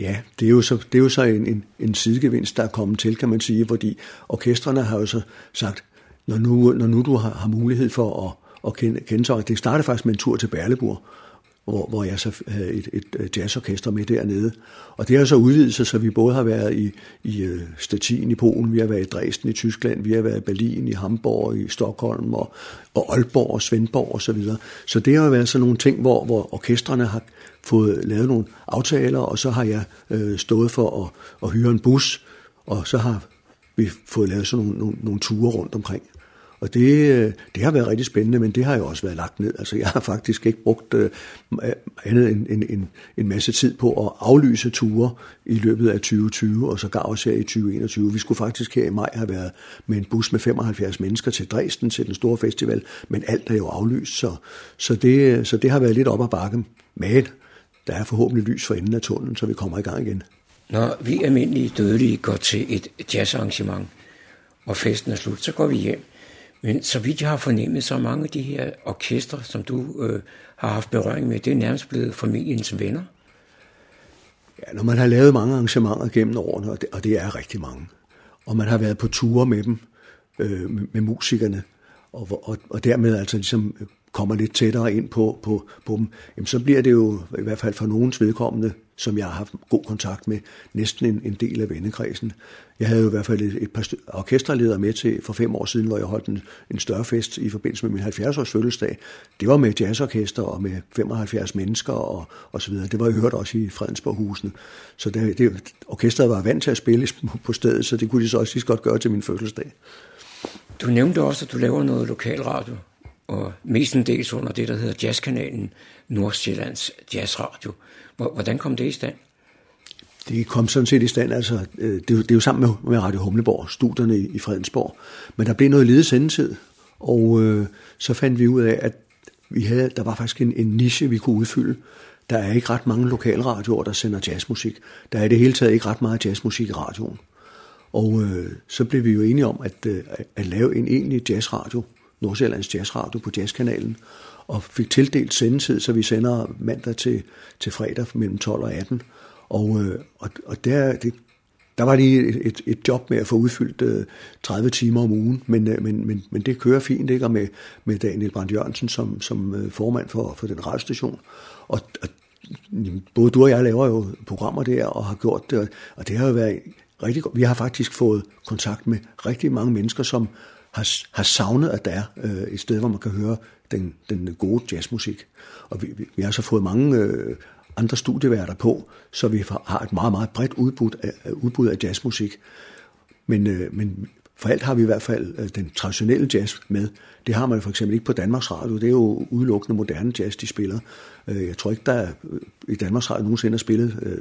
Ja, det er jo så, det er jo så en, en, en sidegevinst, der er kommet til, kan man sige, fordi orkestrene har jo så sagt, når nu, når nu du har, har mulighed for at, at kende, kende sig, det startede faktisk med en tur til Berleburg, hvor, hvor jeg så havde et, et øh, jazzorkester med dernede. Og det har så udvidet sig, så vi både har været i, i øh, Stettin i Polen, vi har været i Dresden i Tyskland, vi har været i Berlin, i Hamburg, i Stockholm og, og Aalborg og Svendborg osv. Så, videre. så det har været sådan nogle ting, hvor, hvor orkestrene har fået lavet nogle aftaler, og så har jeg øh, stået for at, at hyre en bus, og så har vi fået lavet sådan nogle, nogle, nogle ture rundt omkring. Og det, øh, det har været rigtig spændende, men det har jo også været lagt ned. Altså jeg har faktisk ikke brugt øh, andet end en, en, en masse tid på at aflyse ture i løbet af 2020, og så gav også her i 2021. Vi skulle faktisk her i maj have været med en bus med 75 mennesker til Dresden til den store festival, men alt er jo aflyst, så, så, det, øh, så det har været lidt op ad bakken. Men der er forhåbentlig lys for enden af tunnelen, så vi kommer i gang igen. Når vi almindelige dødelige går til et jazzarrangement, og festen er slut, så går vi hjem. Men så vidt jeg har fornemmet, så mange af de her orkestre, som du øh, har haft berøring med, det er nærmest blevet familiens venner. Ja, når man har lavet mange arrangementer gennem årene, og det, og det er rigtig mange, og man har været på ture med dem, øh, med, med musikerne, og, og, og dermed altså ligesom kommer lidt tættere ind på, på, på dem, jamen så bliver det jo i hvert fald for nogens vedkommende, som jeg har haft god kontakt med, næsten en, en del af vennekredsen. Jeg havde jo i hvert fald et, et par orkesterledere med til for fem år siden, hvor jeg holdt en, en større fest i forbindelse med min 70-års fødselsdag. Det var med jazzorkester og med 75 mennesker og, og så videre. Det var jeg hørt også i Fredensborghusene. Så det, det, orkestret var vant til at spille på stedet, så det kunne de så også lige godt gøre til min fødselsdag. Du nævnte også, at du laver noget lokalradio, og mestendels under det, der hedder Jazzkanalen, Nordsjællands Jazzradio. Hvordan kom det i stand? Det kom sådan set i stand, altså, øh, det, det er jo sammen med, med Radio Humleborg, studierne i, i Fredensborg. Men der blev noget ledet sendetid, og øh, så fandt vi ud af, at vi havde, der var faktisk en, en niche, vi kunne udfylde. Der er ikke ret mange lokalradioer, der sender jazzmusik. Der er i det hele taget ikke ret meget jazzmusik i radioen. Og øh, så blev vi jo enige om at, øh, at lave en egentlig jazzradio, Nordsjællands Jazzradio på Jazzkanalen, og fik tildelt sendetid, så vi sender mandag til, til fredag mellem 12 og 18. Og, øh, og, og der, det, der var lige et, et, et job med at få udfyldt øh, 30 timer om ugen, men, øh, men, men, men det kører fint, ikke? Og med, med Daniel Brandt Jørgensen som, som øh, formand for, for den radiostation. Og, og både du og jeg laver jo programmer der, og har gjort det, og det har jo været rigtig godt. Vi har faktisk fået kontakt med rigtig mange mennesker, som har, har savnet, at der er øh, et sted, hvor man kan høre den, den gode jazzmusik. Og vi, vi, vi har så fået mange øh, andre studieværter på, så vi har et meget, meget bredt udbud af, udbud af jazzmusik. Men, øh, men for alt har vi i hvert fald øh, den traditionelle jazz med. Det har man for eksempel ikke på Danmarks Radio. Det er jo udelukkende moderne jazz, de spiller. Øh, jeg tror ikke, der er, øh, i Danmarks Radio nogensinde har spillet øh,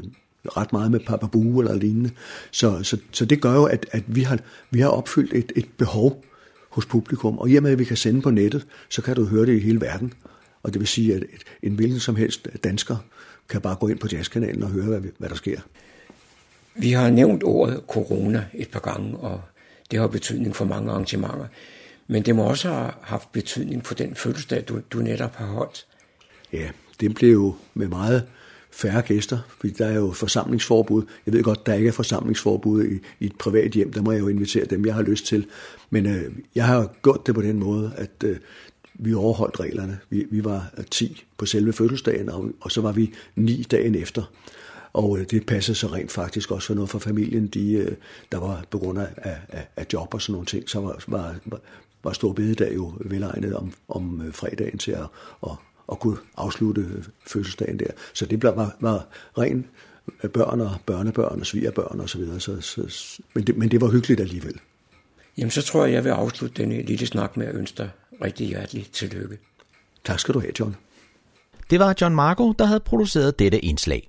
ret meget med papabue eller lignende. Så, så, så det gør jo, at, at vi, har, vi har opfyldt et, et behov hos publikum. Og i og med, at vi kan sende på nettet, så kan du høre det i hele verden. Og det vil sige, at en hvilken som helst dansker kan bare gå ind på jazzkanalen og høre, hvad, hvad der sker. Vi har nævnt ordet corona et par gange, og det har betydning for mange arrangementer. Men det må også have haft betydning for den fødselsdag, du, du netop har holdt. Ja, det blev jo med meget færre gæster, fordi der er jo forsamlingsforbud. Jeg ved godt, der ikke er forsamlingsforbud i, i et privat hjem, der må jeg jo invitere dem, jeg har lyst til. Men øh, jeg har gjort det på den måde, at øh, vi overholdt reglerne. Vi, vi var øh, 10 på selve fødselsdagen, og, og så var vi 9 dagen efter. Og øh, det passede så rent faktisk også for noget for familien. De, øh, der var på grund af, af, af job og sådan nogle ting, så var, var, var stor bededag jo velegnet om, om øh, fredagen til at, at, at kunne afslutte fødselsdagen der. Så det var, var ren børn og børnebørn og svigerbørn og så videre. Så, så, men, det, men det var hyggeligt alligevel. Jamen så tror jeg, jeg vil afslutte denne lille snak med at ønske dig rigtig hjertelig tillykke. Tak skal du have, John. Det var John Marco, der havde produceret dette indslag.